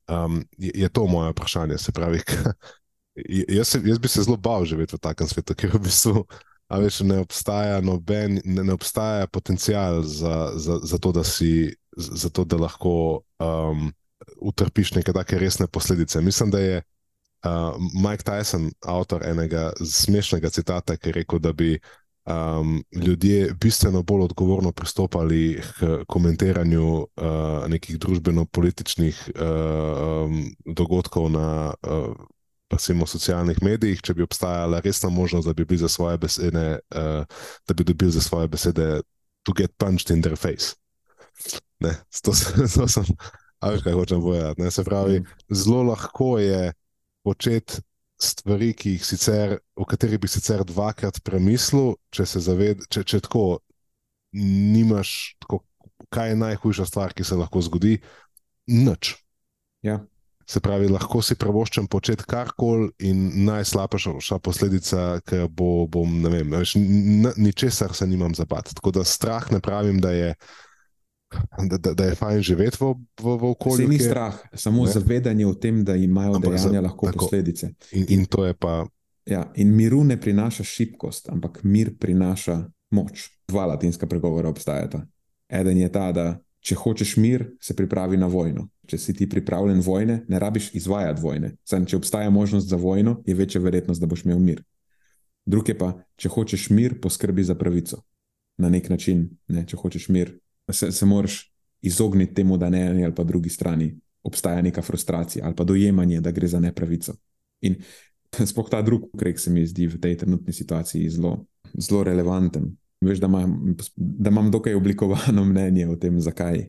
Um, je, je to moje vprašanje. Se pravi, <laughs> jaz, jaz bi se zelo bal živeti v takem svetu, ker v bistvu veš, ne, obstaja noben, ne, ne obstaja potencial za, za, za, to, da si, za to, da lahko um, utrpiš neke take resne posledice. Mislim, da je uh, Mike Tyson, avtor enega smešnega citata, ki je rekel, da bi um, ljudje bistveno bolj odgovorno pristopali k komentiranju uh, nekih družbeno-političnih uh, um, dogodkov na uh, socialnih medijih, če bi obstajala resna možnost, da bi bili za svoje besede, uh, da bi dobili za svoje besede, to get punched in their face. Ne, to, <laughs> to sem, a veš, kaj hočem povedati. Se pravi, mm. zelo lahko je početi stvari, sicer, o katerih bi sicer dvakrat premislil, če se zavedaš, če, če tako nimaš, tako, kaj je najhujša stvar, ki se lahko zgodi. Noč. Ja. Se pravi, lahko si pravoščem početi karkoli, in najslabša posledica, ki bo, bom, ne vem, ničesar se nimam zabati. Tako da strah ne pravim, da je da, da, da je fajn živeti v, v, v okolju. Se ni strah, samo ne? zavedanje o tem, da imajo ampak dejanja za, lahko tako, posledice. In, in to je pa. Ja, in miru ne prinaša šibkost, ampak mir prinaša moč. Dva latinska pregovora obstajata. Eden je ta, da če hočeš mir, se pripravi na vojno. Če si ti pripravljen vojne, ne rabiš izvajati vojne. Sam, če obstaja možnost za vojno, je večja verjetnost, da boš imel mir. Drugi pa, če hočeš mir, poskrbi za pravico. Na nek način, ne, če hočeš mir, se, se moraš izogniti temu, da na eni ali pa drugi strani obstaja neka frustracija ali pa dojemanje, da gre za nepravico. In <laughs> spoh ta drugi ukrep se mi zdi v tej trenutni situaciji zelo, zelo relevanten. Veš, da imam, da imam dokaj oblikovano mnenje o tem, zakaj,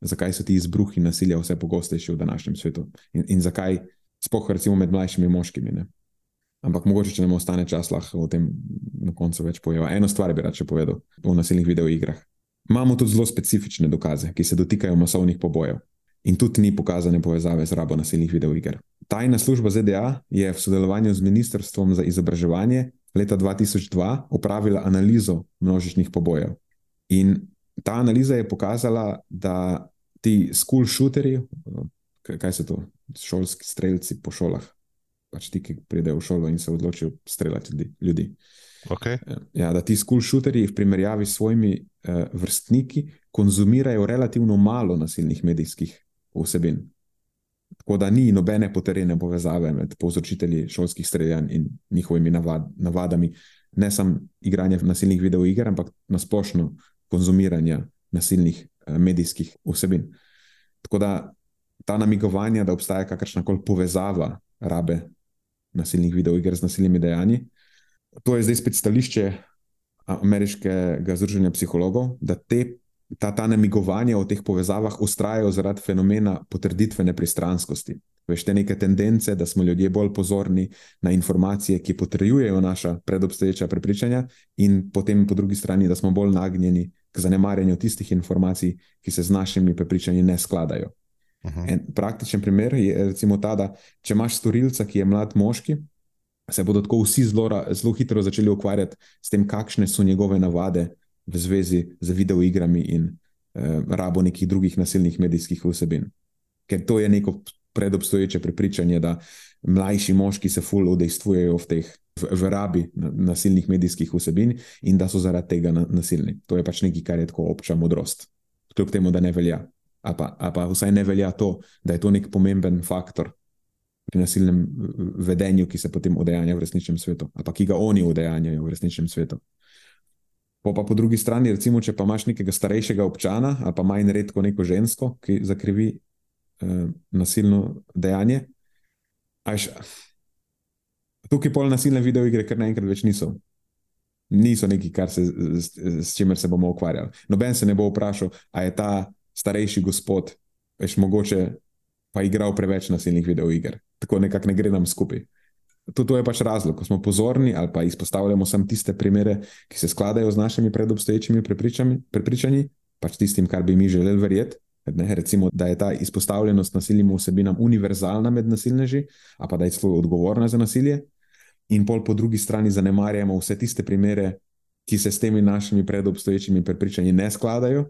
zakaj so ti izbruhi nasilja vse pogostejši v današnjem svetu in, in zakaj, spoh recimo med mlajšimi moškimi. Ne? Ampak mogoče, če nam ostane čas, lahko o tem na koncu več povem. Eno stvar bi rad še povedal o nasilnih videoigrah. Imamo tudi zelo specifične dokaze, ki se dotikajo masovnih pobojev in tudi ni pokazane povezave z rabo nasilnih videoiger. Tajna služba ZDA je v sodelovanju z Ministrstvom za izobraževanje leta 2002 opravila analizo množičnih pobojev. In ta analiza je pokazala, da ti school shooterji, kaj so to, šolski streljci po šolah, pač ti, ki pridejo v šolo in se odločijo streljati ljudi. Okay. Ja, da ti school shooterji v primerjavi s svojimi uh, vrstniki konzumirajo relativno malo nasilnih medijskih vsebin. Tako da ni nobene potrjene povezave med povzročitelji šolskih streljanj in njihovimi navad, navadami, ne samo igranja nasilnih videoiger, ampak nasplošno konzumiranja nasilnih uh, medijskih vsebin. Tako da ta namigovanja, da obstaja kakršna koli povezava rabe nasilnih videoiger z nasilnimi dejanji, to je zdaj spet stališče ameriškega združenja psihologov, da te, ta, ta namigovanja o teh povezavah ustrajajo zaradi fenomena potrditvene pristranskosti. Veš te neke tendence, da smo ljudje bolj pozorni na informacije, ki potrjujejo naša predobstoječa prepričanja, in potem po drugi strani, da smo bolj nagnjeni k zanemarjanju tistih informacij, ki se z našimi prepričanji ne skladajo. Uh -huh. En praktičen primer je recimo ta, da če imaš storilca, ki je mlad moški, se bodo tako vsi zelo, zelo hitro začeli ukvarjati s tem, kakšne so njegove navade v zvezi z videoigrami in eh, rabo nekih drugih nasilnih medijskih vsebin. Ker to je neko predobstoječe prepričanje, da mlajši moški se ful udejstvujejo v teh. V, v rabi nasilnih medijskih vsebin, in da so zaradi tega nasilni. To je pač nekaj, kar je tako obča modrost. Kljub temu, da ne velja. A pa, a pa vsaj ne velja to, da je to nek pomemben faktor pri nasilnem vedenju, ki se potem udejanja v resničnem svetu, ali pa ki ga oni udejanjajo v resničnem svetu. Po, po drugi strani, recimo, če pa imaš nekega starejšega občana ali pa manj redko neko žensko, ki zakrivi eh, nasilno dejanje, až, tukaj pol nasilne videoigre, ker naenkrat več niso. Niso neki, se, s, s čimer se bomo ukvarjali. Noben se ne bo vprašal, ali je ta starejši gospod, veš, mogoče pa igral preveč nasilnih videoiger. Tako nekako ne gre nam skupaj. To, to je pač razlog, ko smo pozorni ali pa izpostavljamo samo tiste primere, ki se skladajo z našimi predobstoječimi prepričanji, pač tistim, kar bi mi želeli verjeti. Ne, recimo, da je ta izpostavljenost nasilnim vsebinam univerzalna med nasilneži, a pa da je celo odgovorna za nasilje, in pol po drugi strani zanemarjamo vse tiste primere, ki se s temi našimi predobstoječimi prepričanji ne skladajo,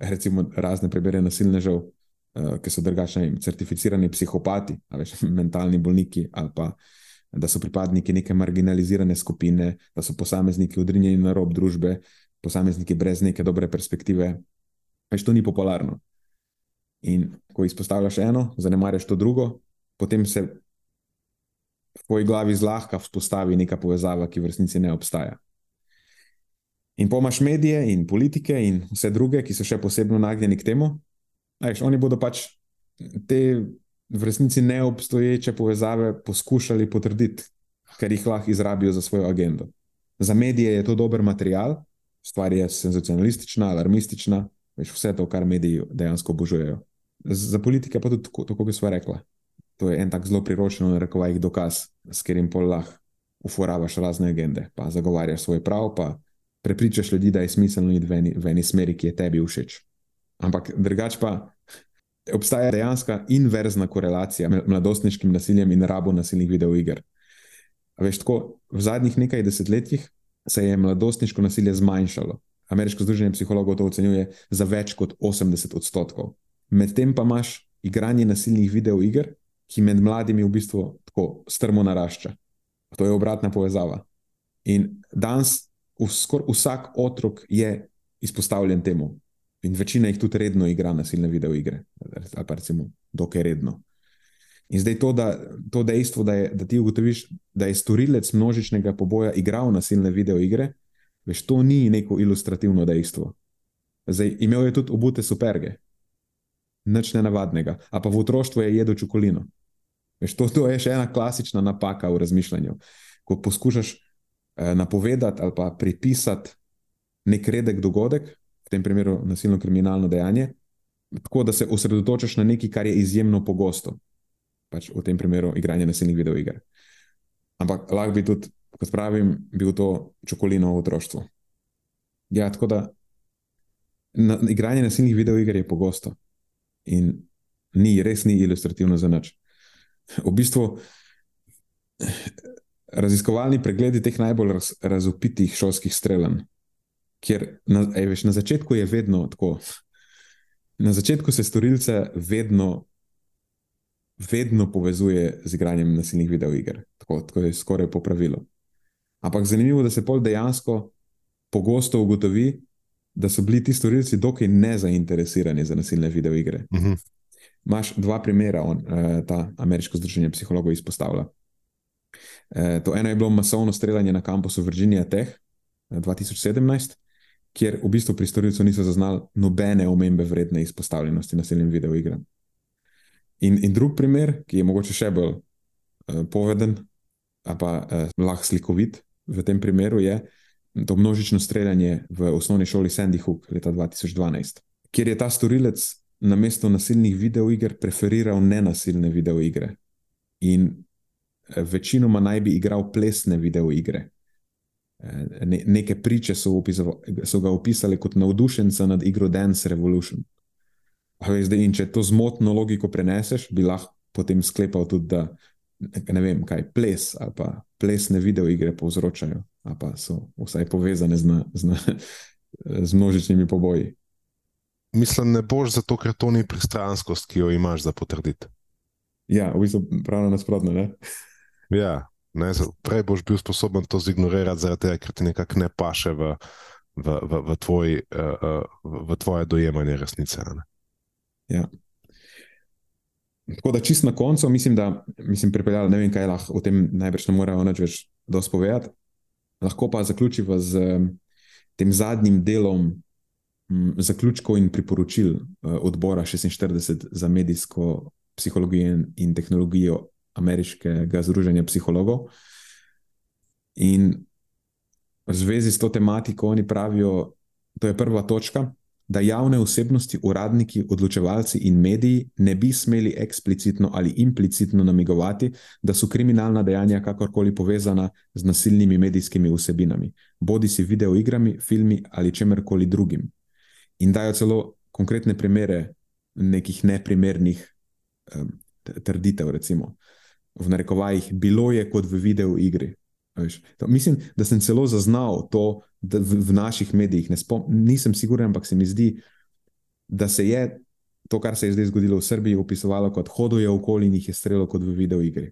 recimo razne primere nasilnežev, uh, ki so drugačni, certificirani psihopati, ali <laughs> mentalni bolniki, ali pa da so pripadniki neke marginalizirane skupine, da so posamezniki odrinjeni na rob družbe, posamezniki brez neke dobre perspektive. Pač to ni popularno. In ko izpostavljaš eno, zanemariš to drugo, potem se v tvoji glavi zlahka vzpostavi neka povezava, ki v resnici ne obstaja. In pomaš medije in politike in vse druge, ki so še posebno nagnjeni k temu, ajš, oni bodo pač te v resnici neobstoječe povezave poskušali potrditi, ker jih lahko izrabijo za svojo agendo. Za medije je to dober material, stvar je senzacionalistična, alarmistična, veš vse to, kar mediji dejansko obožujejo. Za politike pa tudi tako, tako bi sva rekla. To je en tak zelo priročen, bi, dokaz, s katerim pol lahko uporabljaš razne agende, pa zagovarjaš svoj prav, pa prepričaš ljudi, da je smiselno iti v eni smeri, ki je tebi všeč. Ampak drugač pa obstaja dejansko inverzna korelacija med mladostniškim nasiljem in rabo nasilnih videoiger. Veš, tako, v zadnjih nekaj desetletjih se je mladostniško nasilje zmanjšalo. Ameriško združenje psihologov to ocenjuje za več kot 80 odstotkov. Medtem pa imaš igranje nasilnih videoiger, ki med mladimi v bistvu tako strmo narašča. To je obratna povezava. In danes vsak otrok je izpostavljen temu. In večina jih tudi redno igra nasilne videoigre, ali pa recimo dokaj redno. In zdaj to, da, to dejstvo, da, je, da ti ugotoviš, da je storilec množičnega poboja igral nasilne videoigre, veš, to ni neko ilustrativno dejstvo. Zdaj, imel je tudi obute superge, nič ne navadnega, a pa v otroštvu je jedel čokolino. Veš, to, to je še ena klasična napaka v razmišljanju. Ko poskušaš eh, napovedati ali pa pripisati nek redek dogodek, v tem primeru nasilno kriminalno dejanje, tako da se osredotočaš na nekaj, kar je izjemno pogosto, pač v tem primeru igranje nasilnih videoiger. Ampak lahko bi tudi, kot pravim, bil to čokolino v otroštvu. Ja, tako da na, igranje nasilnih videoiger je pogosto in ni, res ni ilustrativno za nič. V bistvu. Raziskovalni pregledi teh najbolj raz, razupitih šolskih streljanj Ker na, ej, veš, na začetku je vedno tako. Na začetku se storilce vedno, vedno povezuje z igranjem nasilnih videoiger. Tako, tako je skoraj po pravilu. Ampak zanimivo je, da se pol dejansko pogosto ugotovi, da so bili ti storilci dokaj nezainteresirani za nasilne videoigre. Uh mhm. -huh. Máš dva primera, on, eh, ta ameriško združenje psihologov izpostavlja. Eh, to eno je bilo masovno streljanje na kampusu Virginia Tech 2017, eh, kjer v bistvu pri storilcu niso zaznali nobene omembe vredne izpostavljenosti nasilnim videoigram. In, in drug primer, ki je mogoče še bolj uh, poveden, pa uh, lahko slikovit v tem primeru, je to množično streljanje v osnovni šoli Sandy Hook leta 2012, kjer je ta storilec na mesto nasilnih videoiger preferiral nenasilne videoigre. In uh, večinoma naj bi igral plesne videoigre, ne, neke priče so, opisali, so ga opisali kot navdušenca nad igro Dance Revolution. Zdaj, in če to zmotno logiko preneseš, bi lahko potem sklepal tudi, da ne vem, kaj ples ali pa plesne videoigre povzročajo, ali pa so vsaj povezane z, na, z, na, z množičnimi poboji. Mislim, ne boš zato, ker to ni pristranskost, ki jo imaš za potrditi. Ja, v bistvu pravno nasprotno. Ja, Ne, prej boš bil sposoben to zignorirati, zaradi tega, ker ti nekako ne paše v, v, v, v, tvoj, uh, uh, v tvoje dojemanje resnice. Ja. Tako da čist na koncu, mislim, da mislim, pripeljala, ne vem, kaj lahko o tem najbrž ne morejo več več dospovedati. Lahko pa zaključiva z tem zadnjim delom m, zaključkov in priporočil odbora 46 za medijsko psihologijo in tehnologijo ameriškega združenja psihologov. In v zvezi s to tematiko oni pravijo, to je prva točka, da javne osebnosti, uradniki, odločevalci in mediji ne bi smeli eksplicitno ali implicitno namigovati, da so kriminalna dejanja kakorkoli povezana z nasilnimi medijskimi vsebinami, bodi si videoigrami, filmi ali čemerkoli drugim. In dajo celo konkretne primere nekih neprimernih um, trditev, recimo v narekovajih, bilo je kot v videoigri. Mislim, da sem celo zaznal to v, v naših medijih. Spom, nisem siguren, ampak se mi zdi, da se je to, kar se je zdaj zgodilo v Srbiji, opisovalo kot hodijo okoli in jih je strelo kot v videoigri.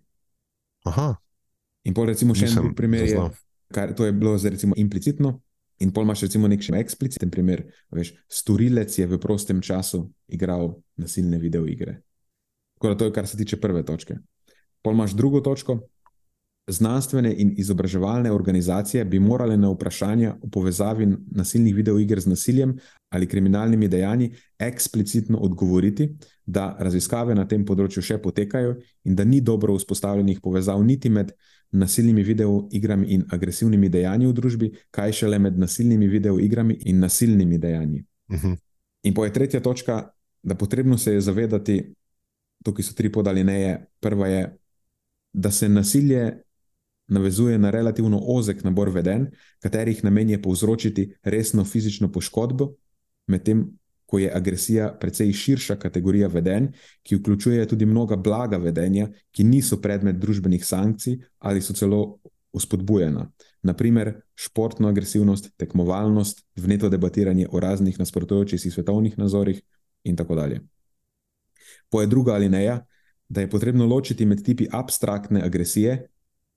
Aha. In pol, recimo, še en primer je, kar, to je bilo recimo implicitno. In pol imaš recimo nek še ekspliciten primer, veš, storilec je v prostem času igral nasilne videoigre. Tako da to je, kar se tiče prve točke. Pol imaš drugo točko, Znanstvene in izobraževalne organizacije bi morale na vprašanja o povezavi nasilnih videoiger z nasiljem ali kriminalnimi dejanji eksplicitno odgovoriti, da raziskave na tem področju še potekajo in da ni dobro vzpostavljenih povezav niti med nasilnimi videoigrami in agresivnimi dejanji v družbi, kaj šele med nasilnimi videoigrami in nasilnimi dejanji. Uh mhm. -huh. In po je tretja točka, da potrebno se je zavedati, tukaj so tri podalineje. Prva je, da se nasilje navezuje na relativno ozek nabor vedenj, katerih namen je povzročiti resno fizično poškodbo, medtem ko je agresija precej širša kategorija vedenj, ki vključuje tudi mnoga blaga vedenja, ki niso predmet družbenih sankcij ali so celo uspodbujena. Naprimer, športno agresivnost, tekmovalnost, vneto debatiranje o raznih nasprotujočih si svetovnih nazorih in tako dalje. Po je druga alineja, da je potrebno ločiti med tipi abstraktne agresije,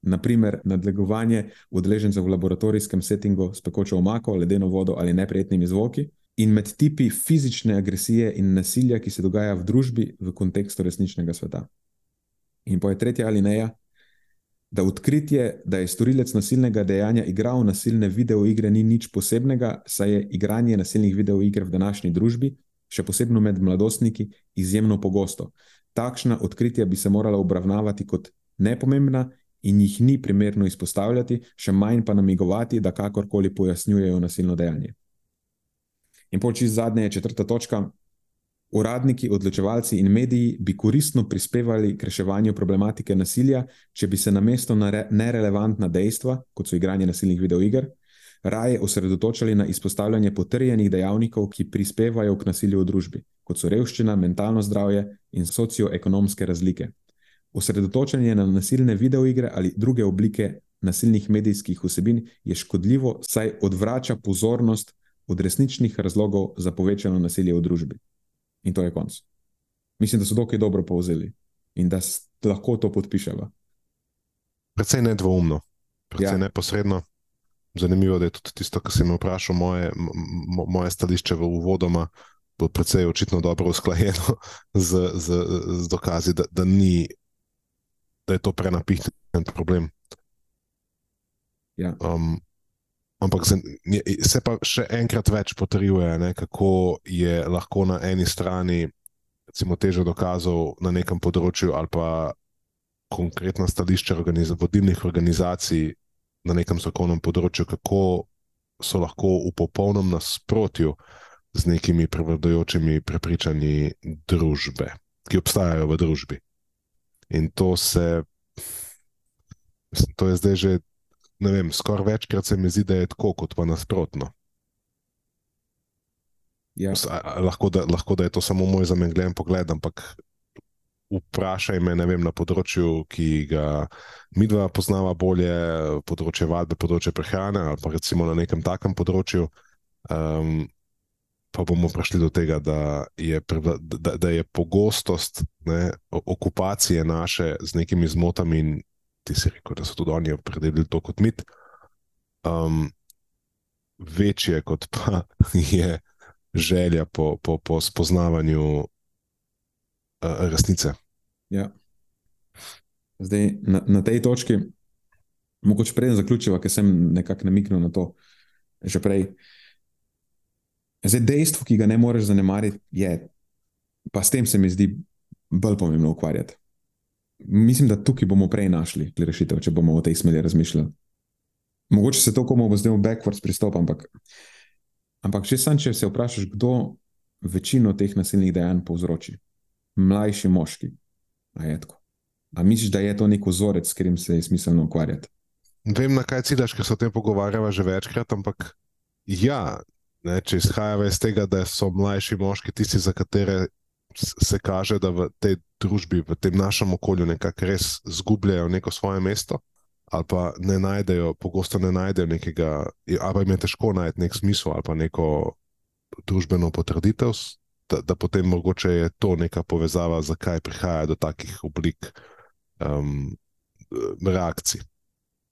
naprimer nadlegovanje udeležencev v laboratorijskem settingu s pekočo omako, ledeno vodo ali neprijetnimi zvoki, in med tipi fizične agresije in nasilja, ki se dogaja v družbi v kontekstu resničnega sveta. In po je tretja alineja, da odkritje, da je storilec nasilnega dejanja igral nasilne videoigre, ni nič posebnega, saj je igranje nasilnih videoiger v današnji družbi, še posebno med mladostniki, izjemno pogosto. Takšna odkritja bi se morala obravnavati kot nepomembna in jih ni primerno izpostavljati, še manj pa namigovati, da kakorkoli pojasnjujejo nasilno dejanje. In poči zadnje je četrta točka. Uradniki, odločevalci in mediji bi koristno prispevali k reševanju problematike nasilja, če bi se na mesto na nerelevantna dejstva, kot so igranje nasilnih videoiger, raje osredotočali na izpostavljanje potrjenih dejavnikov, ki prispevajo k nasilju v družbi, kot so revščina, mentalno zdravje in socioekonomske razlike. Osredotočanje na nasilne videoigre ali druge oblike nasilnih medijskih vsebin je škodljivo, saj odvrača pozornost od resničnih razlogov za povečano nasilje v družbi. In to je konc. Mislim, da so dokaj dobro povzeli in da lahko to podpišemo. Predvsej nedvoumno, predvsej ja. neposredno. Zanimivo je tudi tisto, kar si me vprašal, moje, moje stališče v uvodoma. Predvsej očitno dobro usklajeno <laughs> z, z, z dokazi, da, da ni da je to prenapihnjen problem. Ja. Um, ampak se, se pa še enkrat več potrjuje, ne, kako je lahko na eni strani teže dokazov na nekem področju, ali pa konkretna stališča organiz vodilnih organizacij na nekem strokovnem področju, kako so lahko v popolnem nasprotju z nekimi prevladujočimi prepričanji družbe, ki obstajajo v družbi. In to se, to je zdaj že, ne vem, skoraj večkrat se mi zdi, da je tako, kot pa nasprotno. Ja. Lahko, da, lahko da je to samo moj zamegljen pogled, ampak vprašaj me vem, na področju, ki ga mi dva poznava bolje, področje vadbe, področje prehrane, ali pa recimo na nekem takem področju. Um, pa bomo prišli do tega, da je, da, da je pogostost ne, okupacije naše z nekimi zmotami, in ti si rekel, da so tudi oni opredelili to kot mit, um, večje kot pa <laughs> je želja po, po, po spoznavanju resnice Ja. Zdaj, na, na tej točki, mogoče preden zaključiva, ker sem nekako namiknil na to že prej. Zdaj, dejstvo, ki ga ne moreš zanemariti, je, pa s tem se mi zdi bolj pomembno ukvarjati. Mislim, da tukaj bomo prej našli rešitev, če bomo v tej smeri razmišljali. Mogoče se to komu bo zdaj v backwards pristop, ampak, ampak če sam, če se vprašaš, kdo večino teh nasilnih dejanj povzroči, mlajši moški, a je tako. A misliš, da je to nek vzorec, s katerim se je smiselno ukvarjati? Vem, na kaj ciljaš, ker se o tem pogovarjava že večkrat, ampak ja, ne, če izhajava iz tega, da so mlajši moški tisti, za katere se kaže, da v tej družbi, v tem našem okolju, nekako res zgubljajo neko svoje mesto, ali pa ne najdejo, pogosto ne najdejo nekega, ali pa jim je težko najti nek smisel ali pa neko družbeno potrditev, da, da potem mogoče je to neka povezava, zakaj prihaja do takih oblik um, reakcij.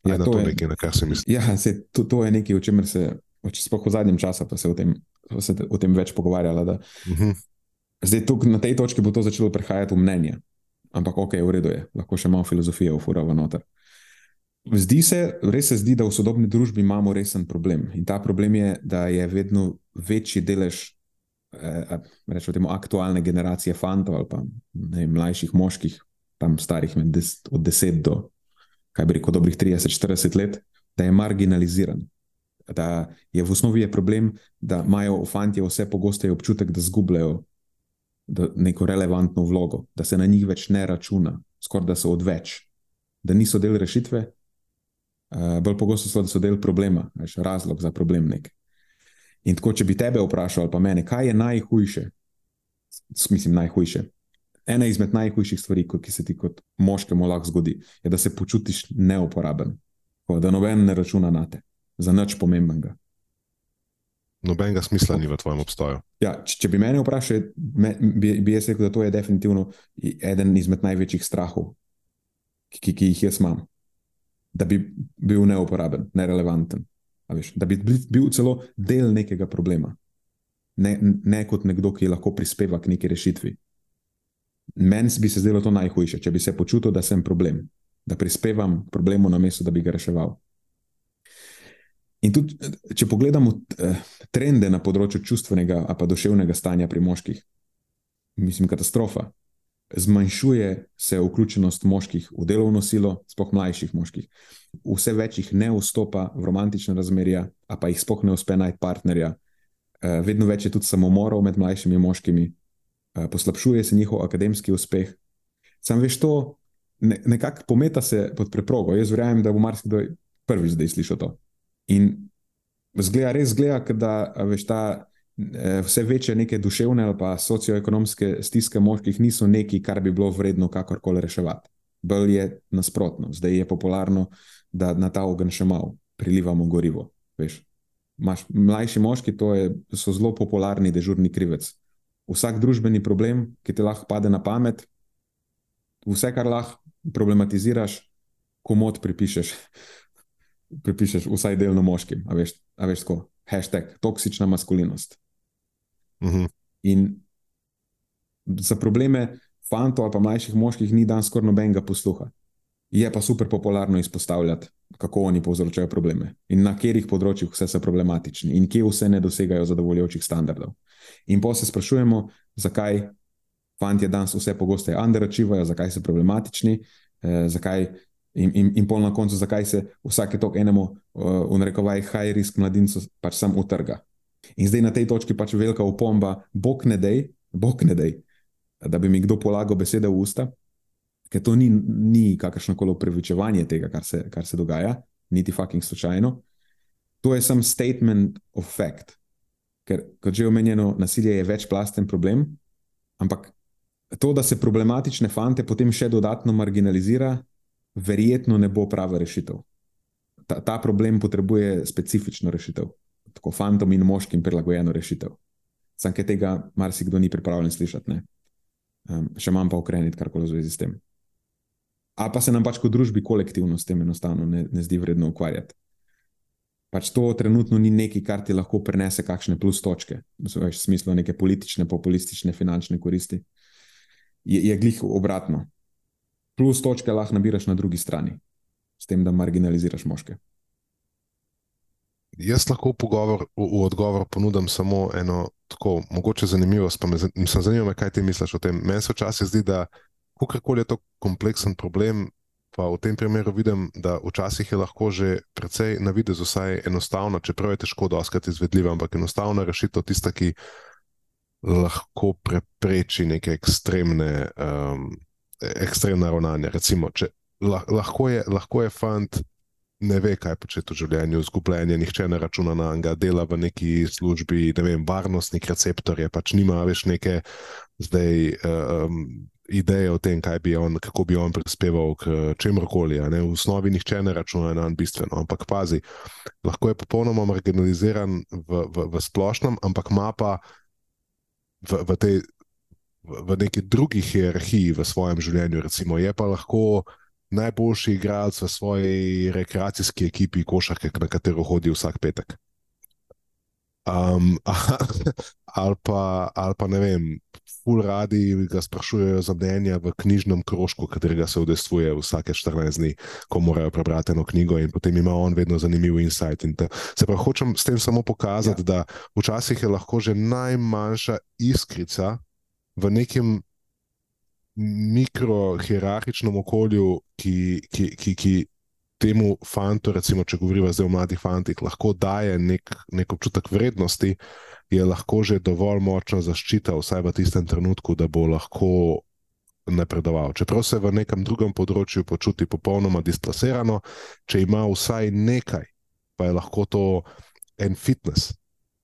Ja, je na to, to je, nekaj, na kar se misli. Ja, se, to, to je nekaj, o čemer se, sploh v zadnjem času, pa se o tem, se o tem več pogovarjala. Da, uh mhm. -huh. Zdaj, tuk, na tej točki bo to začelo prehajati v mnenje, ampak ok, v redu je, lahko še malo filozofije ufurava noter. Zdi se, res se zdi, da v sodobni družbi imamo resen problem. In ta problem je, da je vedno večji delež eh, rečemo, aktualne generacije fantov ali pa ne, mlajših moških, tam starih des, od 10 do kaj bi rekel, dobrih 30-40 let, da je marginaliziran. Da je v osnovi je problem, da imajo fanti vse pogosteje občutek, da zgubljajo neko relevantno vlogo, da se na njih več ne računa, skoraj da so odveč, da niso del rešitve, uh, bolj pogosto so, da so del problema, veš, razlog za problem. Nek. In tako, če bi tebe vprašal, ali pa mene, kaj je najhujše, mislim, najhujše, ena izmed najhujših stvari, ki se ti kot moškemu lahko zgodi, je, da se počutiš neuporaben, da noben ne računa na te, za nič pomembnega. Nobenega smisla ni v tvojem obstoju. Ja, če, če bi me vprašal, me, bi, bi jaz rekel, da to je definitivno eden izmed največjih strahov, ki, ki jih jaz imam. Da bi bil neuporaben, nerelevanten. Veš, da bi bil celo del nekega problema, ne, ne kot nekdo, ki lahko prispeva k neki rešitvi. Meni bi se zdelo to najhujše, če bi se počutil, da sem problem, da prispevam k problemu, namesto da bi ga reševal. In tudi, če pogledamo eh, trende na področju čustvenega ali duševnega stanja pri moških, mislim, katastrofa. Zmanjšuje se vključenost moških v delovno silo, sploh mlajših moških. Vse več jih ne vstopa v romantične razmerja, a pa jih sploh ne uspe najti partnerja. Eh, vedno več je tudi samomorov med mlajšimi moškimi, Eh, poslabšuje se njihov akademski uspeh. Sam veš, to ne, nekako pometa se pod preprogo. Jaz verjamem, da bo marsikdo prvič zdaj slišal to. In zgleda, res zgleda, da veš, ta, vse večje neke duševne ali pa socioekonomske stiske moških niso nekaj, kar bi bilo vredno kakorkoli reševati. Bolj je nasprotno, zdaj je popularno, da na ta ogen še malo prilivamo gorivo. Veš. Maš, mlajši moški je, so zelo popularni, dežurni krivec vsak družbeni problem, ki ti lahko pade na pamet, vse, kar lahko problematiziraš, komod pripišeš, <laughs> pripišeš vsaj delno moškim. A veš, a veš tako, hashtag toksična maskulinost. Uh mhm. -huh. In za probleme fantov ali pa mlajših moških ni dan skoraj nobenega posluha. Je pa super popularno izpostavljati, kako oni povzročajo probleme in na katerih področjih vse so problematični in kje vse ne dosegajo zadovoljujočih standardov. In pa se sprašujemo, zakaj fanti danes vse pogosteje underachivajo, zakaj so problematični, eh, zakaj, in, in, in pol na koncu, zakaj se vsake tok enemu, uh, v narekovaj, high risk mladincu pač sam utrga. In zdaj na tej točki pač velika opomba, bog ne dej, bog ne dej, da bi mi kdo polagal besede v usta, ker to ni, ni kakršno koli upravičevanje tega, kar se, kar se dogaja, niti fucking slučajno. To je samo statement of fact. Ker, kot že omenjeno, nasilje je večplasten problem, ampak to, da se problematične fante potem še dodatno marginalizira, verjetno ne bo prava rešitev. Ta, ta problem potrebuje specifično rešitev, tako fantom in moškim prilagojeno rešitev. Sam, ki tega marsikdo ni pripravljen slišati, um, še manj pa ukreniti karkoli v zvezi s tem. A pa se nam pač kot družbi kolektivno s tem enostavno ne, ne zdi vredno ukvarjati pač to trenutno ni nekaj, kar ti lahko prenese kakšne plus točke, v smislu neke politične, populistične, finančne koristi. Je, je glih obratno. plus točke lahko nabiraš na drugi strani, s tem, da marginaliziraš moške. Jaz lahko v, pogovor, v, v odgovor ponudim samo eno tako mogoče zanimivost, me zanima, kaj ti misliš o tem. Meni se včasih zdi, da kakorkoli je to kompleksen problem, pa v tem primeru vidim, da včasih je lahko že precej na vidizu vsaj enostavno, čeprav je težko doskati izvedljivo, ampak enostavna rešitev tista, ki lahko prepreči neke ekstremne, um, ekstremne ravnanja. Recimo, če, lahko, je, lahko je fant ne ve, kaj početi v življenju, zgubljen, nihče ne računa na njega, dela v neki službi, ne vem, varnostnik, receptorje, pač nima več neke zdaj. Um, Ideje o tem, bi on, kako bi on prispeval k čemorkoli. V osnovi nihče ne računa na bistveno, ampak pazi, lahko je popolnoma marginaliziran v, v, v splošnem, ampak ima pa v, v, tej, v, v neki drugi hierarhiji v svojem življenju, recimo, je pa lahko najboljši igralec v svoji rekreacijski ekipi košarke, na katero hodi vsak petek. Um, <laughs> ali, pa, ali pa ne vem, ful radi ga sprašujejo za mnenje v knjižnem krožku, katerega se udestvuje vsake 14 dni, ko morajo prebrati eno knjigo, in potem ima on vedno zanimiv insight. In se pravi, hočem s tem samo pokazati, ja. da včasih je lahko že najmanjša iskrica v nekem mikrohierarhičnem okolju, ki, ki, ki, ki temu fantu, recimo, če govorimo zdaj o mladih fantih, lahko daje nek, nek občutek vrednosti, je lahko že dovolj močna zaščita, vsaj v tistem trenutku, da bo lahko napredoval. Čeprav se v nekem drugem področju počuti popolnoma displasirano, če ima vsaj nekaj, pa je lahko to en fitness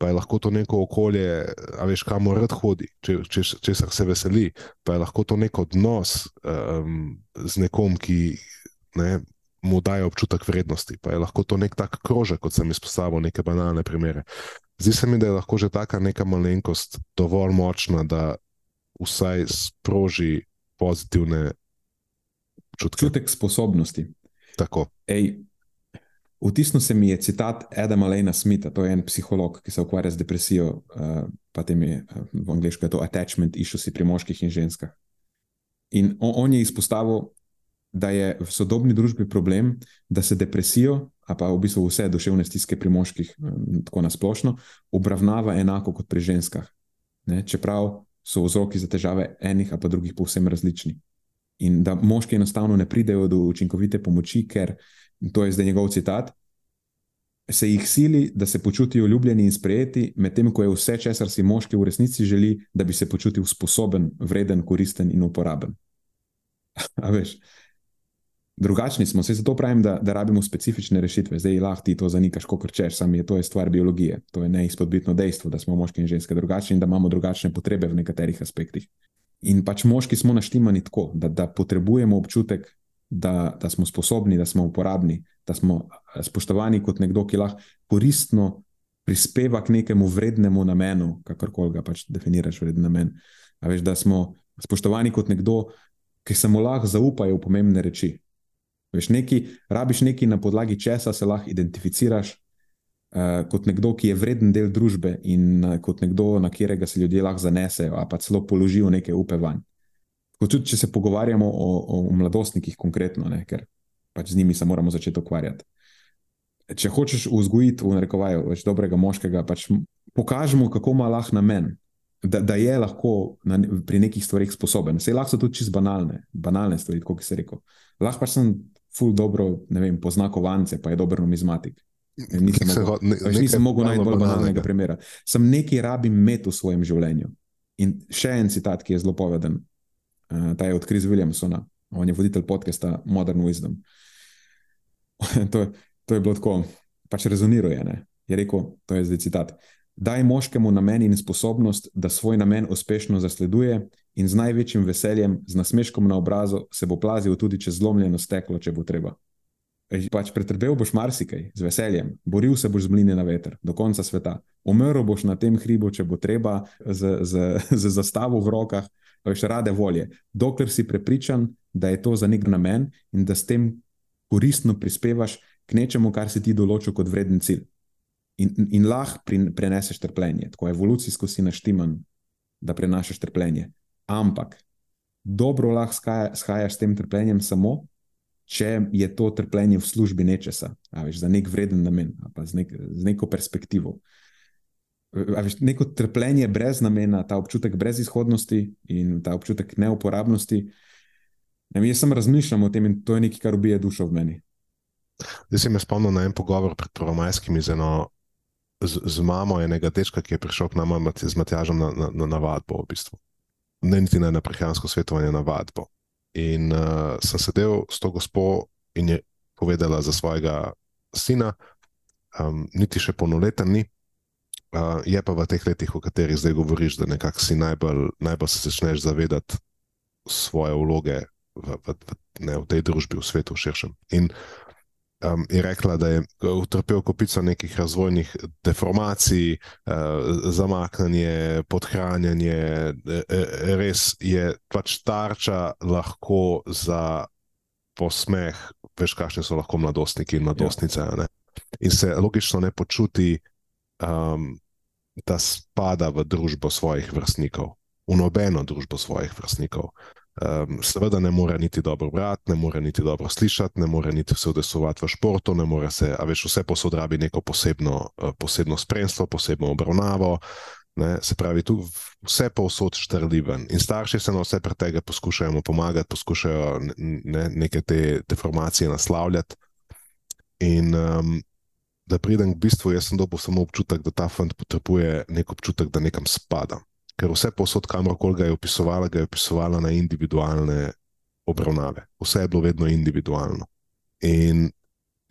pa je lahko to neko okolje, a veš, kamor rad hodi, če, če, če se veseli, pa je lahko to nek odnos um, z nekom, ki ne, mu daje občutek vrednosti, pa je lahko to nek tak krožek, kot sem izpostavil, neke banalne primere. Zdi se mi, da je lahko že taka neka malenkost dovolj močna, da vsaj sproži pozitivne občutke. Občutek sposobnosti. Tako. Ej, Vtisnil se mi je citat Adama Lena Smitha, to je en psiholog, ki se ukvarja z depresijo, uh, pa tem je uh, v angliščini to attachment issues pri moških in ženskah. In on, on je izpostavil, da je v sodobni družbi problem, da se depresijo, a pa v bistvu vse duševne stiske pri moških, um, tako nasplošno, obravnava enako kot pri ženskah. Ne? Čeprav so vzroki za težave enih, a pa drugih povsem različni. In da moški enostavno ne pridejo do učinkovite pomoči, ker to je zdaj njegov citat, se jih sili, da se počutijo ljubljeni in sprejeti, medtem ko je vse, česar si moški v resnici želi, da bi se počutil sposoben, vreden, koristen in uporaben. <laughs> A veš, drugačni smo, se zato pravim, da, da rabimo specifične rešitve. Zdaj lahko ti to zanikaš, kot rečeš, sam je to je stvar biologije. To je neizpodbitno dejstvo, da smo moški in ženske drugačni in da imamo drugačne potrebe v nekaterih aspektih. In pač moški smo naštimani tako, da, da potrebujemo občutek da, da smo sposobni, da smo uporabni, da smo eh, spoštovani kot nekdo, ki lahko koristno prispeva k nekemu vrednemu namenu, kakorkoli ga pač definiraš, vreden namen. Veš, da smo spoštovani kot nekdo, ki se mu lahko zaupajo pomembne reči. Veš, neki, rabiš nekaj, na podlagi česa se lahko identificiraš uh, kot nekdo, ki je vreden del družbe in uh, kot nekdo, na katerega se ljudje lahko zanesejo, pa celo položijo neke upe vanj tudi če se pogovarjamo o, o mladostnikih, konkretno, ne, ker pač z njimi se moramo začeti ukvarjati. Če hočeš vzgojiti, v narekovaju, več dobrega moškega, pač pokažemo, kako ima lahko namen, da, da je lahko na, pri nekih stvarih sposoben. Vse lahko so tudi čisto banalne, banalne stvari, kot si rekel. Lahko pač sem ful dobro, ne vem, pozna kovance, pa je dober numizmatik. Nisem, mogel, ne, nisem mogel najti bolj banalnega primera. Sem nekaj rabim imeti v svojem življenju. In še en citat, ki je zelo poveden. Eh, ta je od Kriza Williamsona, on je voditelj podcasta Modern Wisdom. <laughs> to, je, to je bilo tako, pač rezoniruje. Ne? Je rekel, to je zdaj citat. Daj moškemu namen in sposobnost, da svoj namen uspešno zasleduje, in z največjim veseljem, z nasmeškom na obrazu, se bo plazil tudi čez zlomljeno steklo, če bo treba. Pač pretrpel boš marsikaj, z veseljem, boril se boš z mlini na veter, do konca sveta. Umrl boš na tem hribu, če bo treba, z, z, <laughs> z zastavo v rokah, veš, rade volje, dokler si prepričan, da je to za nek namen in da s tem koristno prispevaš k nečemu, kar si ti določil kot vreden cilj. In, in lahko preneseš trpljenje, tako evolucijsko si naštiman, da prenašaš trpljenje. Ampak dobro lahko shajaš s tem trpljenjem samo, če je to trpljenje v službi nečesa, veš, za nek vreden namen, pa z, nek, z neko perspektivo. Veš, neko trpljenje brez namena, ta občutek brez izhodnosti in ta občutek neuporabnosti. Ne, jaz sem razmišljal o tem in to je nekaj, kar ubije dušo v meni. Zdaj si me spomnil na en pogovor pred prvomajskimi z eno. Z, z mamo enega dečka, ki je prišel k nam z Matjažem na, na, na, na vadbo, v bistvu. ne niti na prehransko svetovanje, na vadbo. In uh, sem sedel s to gospo in je povedala za svojega sina, um, niti še polnoleten ni, uh, je pa v teh letih, o katerih zdaj govoriš, da nekako si najbolj, najbolj se začneš zavedati svoje vloge v, v, v, ne, v tej družbi, v svetu, v širšem. In um, je rekla, da je utrpel kupico nekih razvojnih deformacij, uh, zamaknjanje, podhranjanje, e, e, res je pač tarča lahko za posmeh, veš, kakšni so lahko mladostniki in mladostnice. Ja. In se logično ne počuti, um, da spada v družbo svojih vrstnikov, v nobeno družbo svojih vrstnikov. Um, seveda ne more niti dobro brati, ne more niti dobro slišati, ne more niti se udesovati v športu, ne more se, a veš, vse posodrabi neko posebno, uh, posebno spremstvo, posebno obravnavo. Ne, se pravi, tu vse povsod štrliven. In starši se na vse pre tega poskušajo pomagati, poskušajo ne, neke te deformacije naslavljati. In um, da pridem k bistvu, jaz sem dobil samo občutek, da ta fant potrebuje nek občutek, da nekam spada ker vse posod, kamorkoli ga je opisovala, ga je opisovala na individualne obravnave. Vse je bilo vedno individualno. In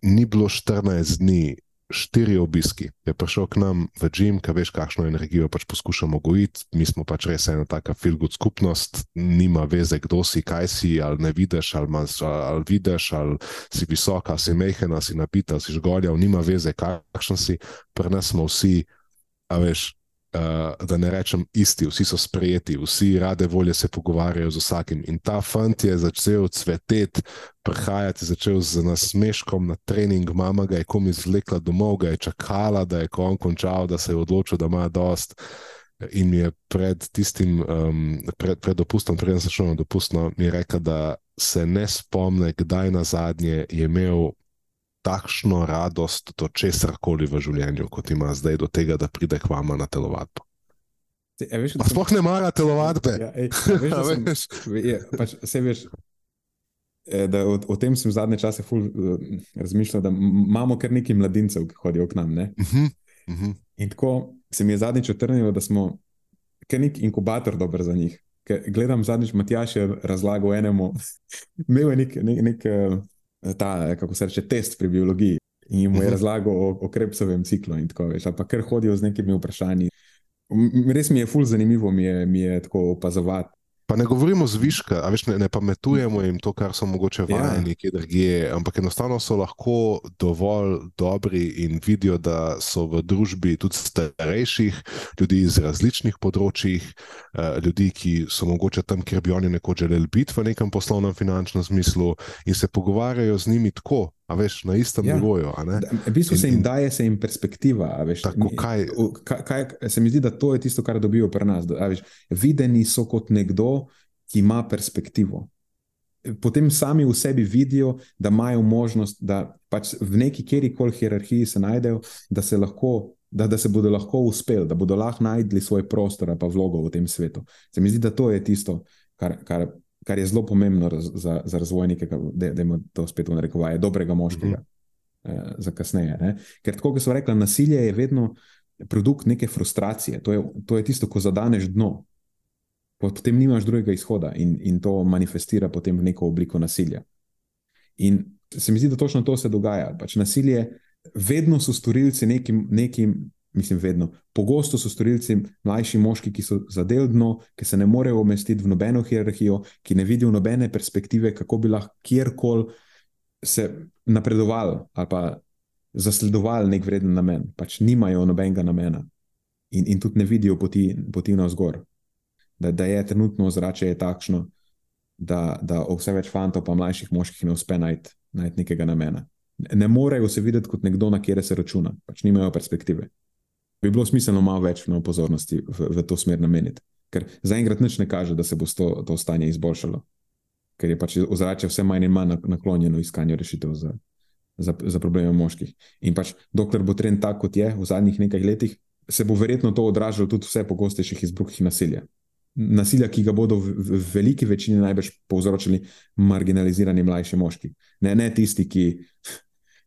ni bilo 14 dni, štiri obiski, je prišel k nam v Džim, ki veš, kakšno energijo pač poskušamo gojiti. Mi smo pač res ena taka filgud skupnost, nima veze, kdo si, kaj si, ali ne vidiš, ali, mas, ali vidiš, ali si visoka, si mehena, si napita, si žgolja, nima veze, kakšen si. Pri nas smo vsi, a veš, uh, da ne rečem isti, vsi so sprejeti, vsi rade volje se pogovarjajo z vsakim. In ta fant je začel cveteti, prihajati, začel z nasmeškom na trening, mama ga je kom izvlekla domov, ga je čakala, da je kon končal, da se je odločil, da ima dost. In mi je pred tistim, um, pred, pred dopustom, preden sem šel na dopust, no, mi je rekel, da se ne spomne, kdaj na zadnje je imel takšno radost do česar koli v življenju, kot ima zdaj, do tega, da pride k vama na telovadbo. Sploh ne mara telovadbe. Ja, ej, <laughs> ja, veš, je, pač, veš, e, da o, o tem sem zadnje čase ful, uh, razmišljal, da imamo kar nekaj mladincev, ki hodijo k nam. Uh -huh, uh -huh. In tako se mi je zadnjič otrnilo, da smo kar nek inkubator dober za njih. Ker gledam zadnjič, Matjaš je razlagal enemu, <laughs> imel je nek, nek, nek ta, kako se reče, test pri biologiji in mu je mhm. razlagal o, o krepsovem ciklu. In tako več, pa kar hodijo z nekimi vprašanji. Res mi je ful zanimivo, mi je, mi je tako opazovati. Pa ne govorimo zviška, veš, ne, ne pametujemo jim to, kar so mogoče ja. vajeni, kje drugje, ampak enostavno so lahko dovolj dobri in vidijo, da so v družbi tudi starejših ljudi iz različnih področjih, uh, ljudi, ki so mogoče tam, kjer bi oni nekoč želeli biti v nekem poslovnem, finančnem smislu in se pogovarjajo z njimi tako. A veš, na istem ja. nivoju. V bistvu se jim in, daje se jim perspektiva. Veš, tako, kaj, kaj, kaj, se mi zdi, da to je tisto, kar dobijo pri nas. Veš, videni so kot nekdo, ki ima perspektivo. Potem sami v sebi vidijo, da imajo možnost, da pač v neki kjerkoli hierarhiji se najdejo, da se, lahko, da, da se bodo lahko uspeli, da bodo lahko najdli svoj prostor in vlogo v tem svetu. Se mi zdi, da to je tisto, kar, kar kar je zelo pomembno raz, za, za razvoj nekega, da imamo to spet v narekovaje, dobrega moškega mm -hmm. eh, za kasneje. Ne? Ker tako, kot so rekli, nasilje je vedno produkt neke frustracije. To je, to je tisto, ko zadaneš dno. Potem nimaš drugega izhoda in, in to manifestira potem v neko obliko nasilja. In se mi zdi, da točno to se dogaja. Pač nasilje, vedno so storilci nekim, nekim mislim, vedno. Pogosto so storilci mlajši moški, ki so zadeljno, ki se ne morejo umestiti v nobeno hierarhijo, ki ne vidijo nobene perspektive, kako bi lahko kjerkoli se napredovali ali pa zasledovali nek vreden namen. Pač nimajo nobenega namena in, in tudi ne vidijo poti, poti na vzgor. Da, da je trenutno ozračje takšno, da, da vse več fantov, pa mlajših moških, ne uspe najti najt nekega namena. Ne, morejo se videti kot nekdo, na kjer se računa, pač nimajo perspektive bi bilo smiselno malo več no, pozornosti v, v to smer nameniti. Ker zaenkrat nič ne kaže, da se bo to, to stanje izboljšalo, ker je pač ozračje vse manj in manj naklonjeno iskanju rešitev za, za, za probleme moških. In pač dokler bo trend tak, kot je v zadnjih nekaj letih, se bo verjetno to odražalo tudi v vse pogostejših izbruhih nasilja. Nasilja, ki ga bodo v, v veliki večini najbrž povzročili marginalizirani mlajši moški. Ne, ne tisti, ki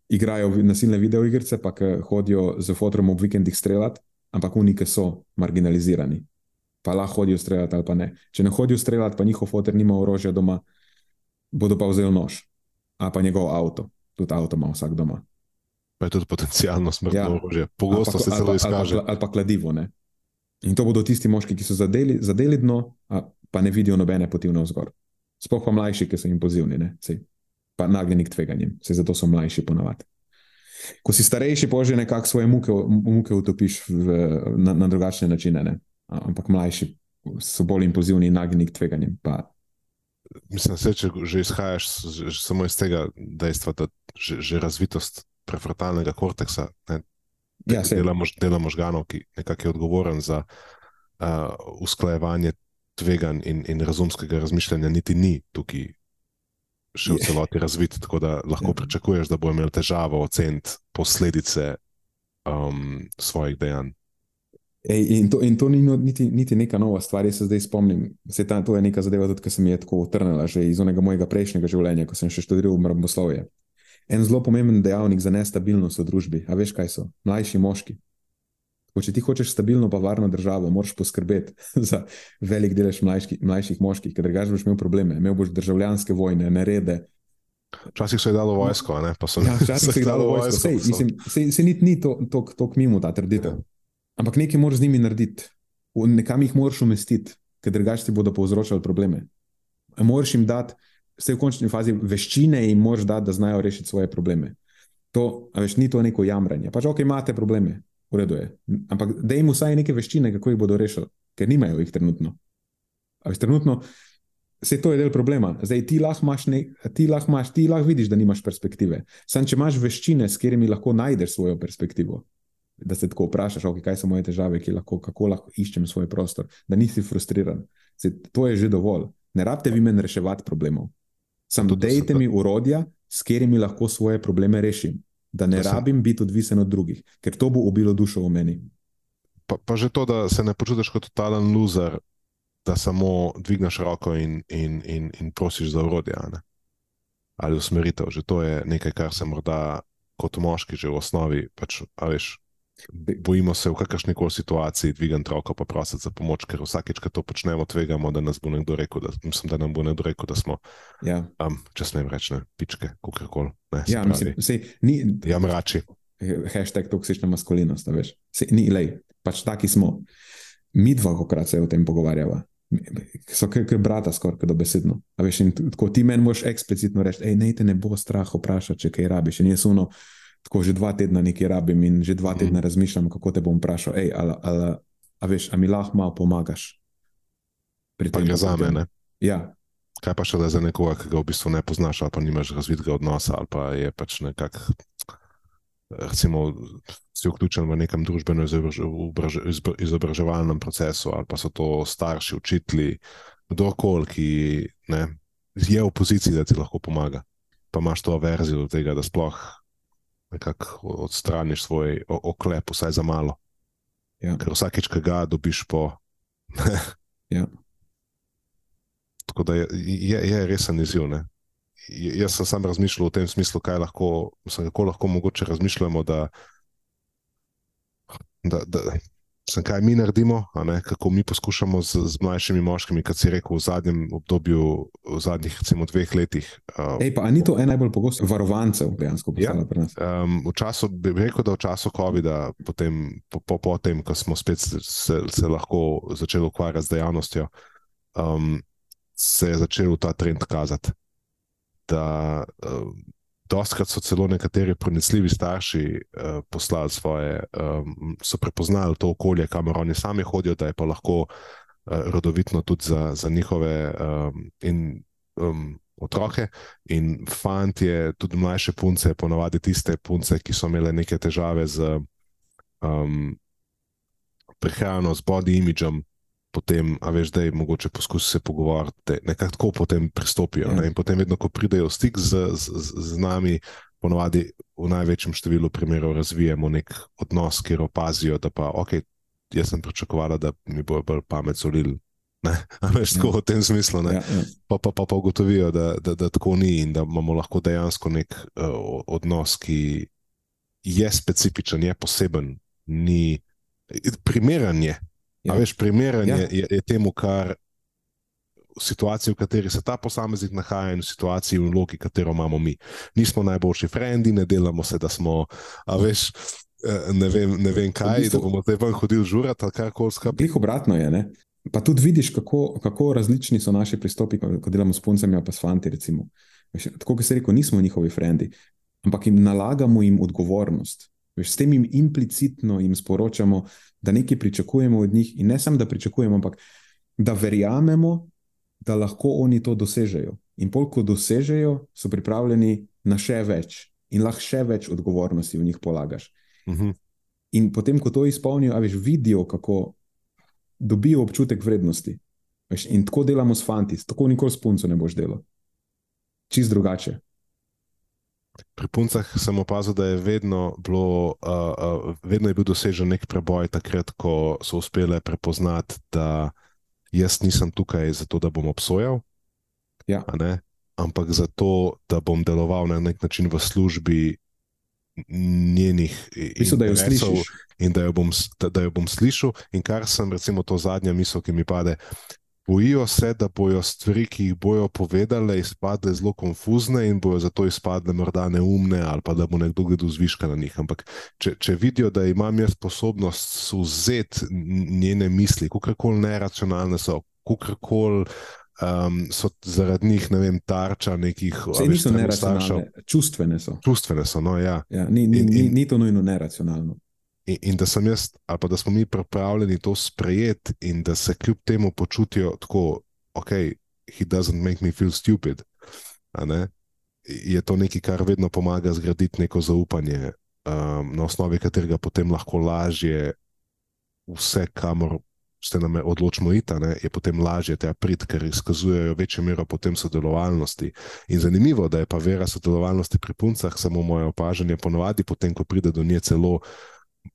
igrajo nasilne videoigrice, pa ki hodijo z fotorom ob vikendih streljati, ampak oni, ki so marginalizirani. Pa lahko hodijo streljati ali pa ne. Če ne hodijo streljati, pa njihov fotor nima orožja doma, bodo pa vzeli nož, a pa njegov avto. Tudi avto ima vsak doma. Pa je tudi potencijalno smrtno ja. orožje. Pogosto se celo izkaže. Ali, ali pa kladivo. Ne? In to bodo tisti moški, ki so zadeli, zadeli dno, pa ne vidijo nobene poti navzgor. Sploh pa mlajši, ki so impulzivni, pa nagnjeni k tveganjem, se zato so mlajši ponavadi. Ko si starejši, pože nekako svoje muke, muke utopiš v, na, na drugačne načine, ne? ampak mlajši so bolj impulzivni in nagnjeni k tveganjem. Pa... Mislim, da če že izhajaš samo iz tega dejstva, da že, že razvitost prefrontalnega korteksa, ne, ja, dela, mož, dela možganov, ki nekako je odgovoren za uh, usklajevanje tveganj in, in razumskega razmišljanja, niti ni tukaj še v celoti razvit, tako da lahko ja. pričakuješ, da bo imel težavo oceniti posledice um, svojih dejanj. Ej, in, to, in to ni no, niti, niti neka nova stvar, jaz se zdaj spomnim. Se ta, to je neka zadeva, tudi, ki se mi je tako utrnila že iz onega mojega prejšnjega življenja, ko sem še študiral v mraboslovju. En zelo pomemben dejavnik za nestabilnost v družbi. A veš, kaj so? Mlajši moški. Ko če ti hočeš stabilno, pa varno državo, moraš poskrbeti <laughs> za velik delež mlajški, mlajših moških, ker drugače boš imel probleme. Imel boš državljanske vojne, nerede. Včasih so jih dalo vojsko, ne pa so dali. Včasih so jih dalo vojsko. Sej, mislim, se, se ni, ni to, to, to k mimu ta trditev. Ampak nekaj moraš z njimi narediti, nekam jih moraš umestiti, ker drugače ti bodo povzročali probleme. Moraš jim dati vse v končni fazi veščine in mož da, da znajo rešiti svoje probleme. To, veš, ni to neko jamranje. Pač, ok, imate probleme, v redu je. Ampak da jim vsaj neke veščine, kako jih bodo rešili, ker nimajo jih trenutno. Veš, trenutno se to je del problema. Zdaj ti lahko imaš, ne, ti lahko imaš, ti lahko vidiš, da nimaš perspektive. Sam če imaš veščine, s katerimi lahko najdeš svojo perspektivo. Da se tako vprašaš, okay, kaj so moje težave, lahko, kako lahko iščem svoj prostor, da nisi frustriran. Se, to je že dovolj. Ne rabite vi meni reševati problemov. Samo dajte mi urodja, s katerimi lahko svoje probleme rešim, da ne rabim biti odvisen od drugih, ker to bo ubilo dušo v meni. Pa, pa že to, da se ne počutiš kot totalen loser, da samo dvigneš roko in, in, in, in prosiš za urodje ali usmeritev. Že to je nekaj, kar se morda kot moški že v osnovi, pač, veš, Bojimo se v kakršni koli situaciji dvigati roko in prositi za pomoč, ker vsakeč, ko to počnemo, tvegamo, da bo nekdo rekel, da, mislim, da nam bo nekdo rekel, da smo, ja. um, če smem reči, ne, pičke, kako koli. Ja, mislim, sej, ni. Ja, mrači. Hashtag toksična maskulinost, veš. Sej, ni, lej, pač taki smo. Mi dva, kokrat se o tem pogovarjava. So kot brata, skoraj do besedno. Veš, tako ti meni moš eksplicitno reči, hej, ne te ne bo strah vprašati, če kaj rabiš. In jaz uno tako že dva tedna nekaj rabim in že dva tedna mm. razmišljam, kako te bom vprašal. Ej, ali, ali, a veš, a mi lahko malo pomagaš? Pri tem, da za me. Ja. Kaj pa še za nekoga, ki ga v bistvu ne poznaš, ali pa nimaš razvitega odnosa, ali pa je pač nekako, recimo, si vključen v nekem družbeno izobraževalnem procesu, ali pa so to starši, učitelji, kdorkoli, ki ne, je v poziciji, da ti lahko pomaga. Pa imaš to averzijo do tega, da sploh nekako odstraniš svoj oklep, vsaj za malo. Ja. Ker vsakeč, ki ga dobiš po. <laughs> ja. Tako da je, je, je resen izziv. Ne? Jaz sem sam razmišljal v tem smislu, kaj lahko, mislim, kako lahko mogoče razmišljamo, da, da, da, Sem, kaj mi naredimo, kako mi poskušamo z, z mlajšimi moškimi, kot si rekel, v zadnjem obdobju, v zadnjih recimo, dveh letih. Uh, Ej, pa ni to ena najbolj pogostih varovancev, dejansko ja, pri nas? Um, v času, bi rekel, da v času COVID-a, potem, po, po, po tem, ko smo spet se, se lahko začeli ukvarjati z dejavnostjo, um, se je začel ta trend kazati. Da, um, Doskrat so celo nekateri pronicljivi starši uh, poslali svoje, um, so prepoznali to okolje, kamor oni sami hodijo, da je pa lahko uh, rodovitno tudi za, za njihove um, in, um, otroke. In fantje, tudi mlajše punce, ponovadi tiste punce, ki so imele neke težave z um, prehrano, z body imidžom, potem, a veš, da je mogoče poskusiti se pogovarjati, nekako tako potem pristopijo. Ja. Ne? In potem, vedno, ko pridejo v stik z, z, z, z nami, ponovadi v največjem številu primerov razvijemo nek odnos, kjer opazijo, da pa ok. Jaz sem pričakovala, da mi bojo bolj pamet solili. <laughs> Veš, tako Ja. v tem smislu. ne. Ja, ja. Pa, pa, pa, pa ugotovijo, da, da, da tako ni in da imamo lahko dejansko nek uh, odnos, ki je specifičen, je poseben, ni primeren. Je. Ja. Veš, primeren Ja. je, je, temu, kar situaciji, v kateri se ta posameznik nahaja, in v situaciji, v vlogi, katero imamo mi. Nismo najboljši frendi, ne delamo se, da smo, a veš. eh, Ne vem, ne vem kaj, V bistvu- da bomo te ven hodili žurati ali kar koli skupaj. Glih obratno je. Ne? Pa tudi vidiš, kako, kako različni so naši pristopi, ko, delamo s puncami pa s fanti. Recimo. Veš, tako kot se reče, nismo njihovi frendi, ampak jim nalagamo jim odgovornost. Veš, s tem jim implicitno jim sporočamo, da nekaj pričakujemo od njih in ne samo, da pričakujemo, ampak da verjamemo, da lahko oni to dosežejo. In pol, ko dosežejo, so pripravljeni na še več in lahko še več odgovornosti v njih polagaš. Uh -huh. In potem, ko to izpolnijo, a veš, vidijo, kako dobijo občutek vrednosti. Veš, in tako delamo s fanti, tako nikoli s punco ne boš delal. Čist drugače. Pri puncah sem opazil, da je vedno, bilo, uh, uh, vedno je bil dosežen nek preboj, takrat, ko so uspele prepoznati, da jaz nisem tukaj zato, da bom obsojal, Ja. ampak zato, da bom deloval na nek način v službi njenih Mislim, da jo slišiš. in da jo, bom, da, da jo bom slišal. In kar sem, recimo, to zadnja misel, ki mi pade. Bojijo se, da bojo stvari, ki jih bojo povedale, izpadle zelo konfuzne in bojo zato izpadle morda neumne, ali pa da bo nekdo gledal zviška na njih. Ampak če, če vidijo, da imam jaz sposobnost vzeti njene misli, kakorkoli neracionalne so, kakorkoli um, so zaradi njih, ne vem, tarča nekih. veš, niso strani staršev. neracionalne, čustvene so. Čustvene so, no ja. Ja, ni, ni, In- in- ni to nujno neracionalno. In, in da sem jaz, ali pa da smo mi pripravljeni to sprejeti, in da se kljub temu počutijo tako, ok, he doesn't make me feel stupid. ne, Je to nekaj, kar vedno pomaga zgraditi neko zaupanje, um, na osnovi katerega potem lahko lažje vse, kamor se nam odločimo iti, je potem lažje te priti, ker izkazujejo večjo mero potem sodelovalnosti. In zanimivo, da je pa vera sodelovalnosti pri puncah, samo moje opažanje, ponovadi potem, ko pride do nje celo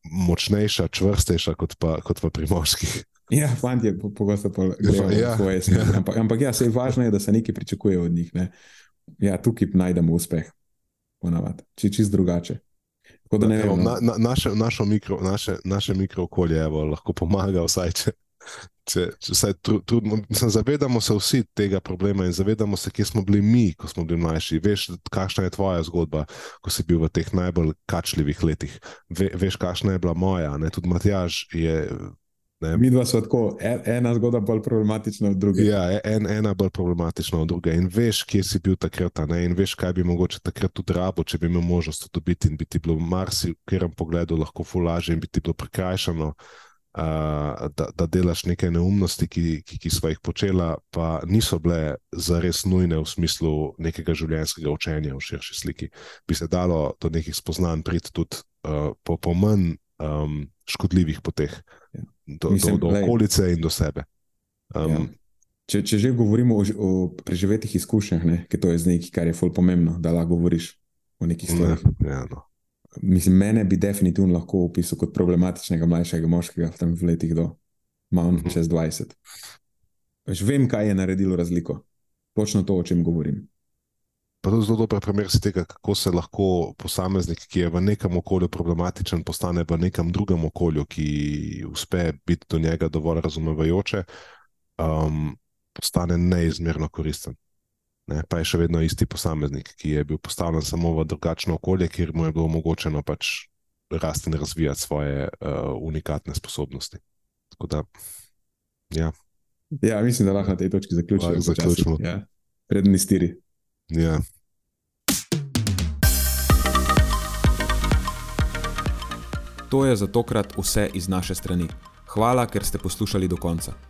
močnejša, čvrstejša kot pa, kot pa pri moških. Ja, fanti je po- pogosto pol grejo Ja, v svoje smeri. ja. <laughs> Ampak, ampak ja, sej važno je, da se nekaj pričakuje od njih. Ne? Ja, tukaj najdemo uspeh, ponavadi, če čist drugače. Tako da ne Evo, vem. na, No. na, naše, našo mikro, naše, naše mikrookolje evo, lahko pomaga, vsaj če. Če, če se tru- trudimo, mislim, zavedamo se vsi tega problema in zavedamo se, kje smo bili mi, ko smo bili mlajši. Veš, kakšna je tvoja zgodba, ko si bil v teh najbolj kačljivih letih. Ve, veš, kakšna je bila moja. Ne? Tudi Matjaž je. Ne, Mi dva smo tako, e- ena zgodba bolj problematična od druge. Ja, en, ena bolj problematična od druge. In veš, kje si bil takrat, ne? in veš, kaj bi mogoče takrat tudi rabo, če bi imel možnost to dobiti in bi ti bilo v marsikerem pogledu lahko fulaže in bi ti bilo prikrajšano, da, da delaš neke neumnosti, ki, ki, ki smo jih počela, pa niso bile zares nujne v smislu nekega življenjskega učenja v širši sliki. Bi se dalo do nekih spoznanj priti tudi uh, po, po manj um, škodljivih poteh. Ja. Do, Mislim, do, do okolice in do sebe. Ja. Um, Če, če že govorimo o, o preživetih izkušnjah, ne, ker to je zdaj nekaj, kar je fully pomembno, da lahko govoriš o nekih Ja, stvarih. ja, no. Mislim, mene bi definitivno lahko opisal kot problematičnega mlajšega moškega v tem v letih do malo Mhm. čez 20. Veš, vem, kaj je naredilo razliko. Točno to, o čem govorim. Pa to je zelo dober primer tega, kako se lahko posameznik, ki je v nekem okolju problematičen, postane v nekem drugem okolju, ki uspe biti do njega dovolj razumevajoče, um, postane neizmerno koristen. Ne? Pa je še vedno isti posameznik, ki je bil postavljen samo v drugačno okolje, kjer mu je bilo omogočeno pač rasti in razvijati svoje uh, unikatne sposobnosti. Tako da, ja, Ja, mislim, da lahko na tej točki zaključimo. Lahko zaključimo. Ja. Predni stiri. ja. To je za tokrat vse iz naše strani. Hvala, ker ste poslušali do konca.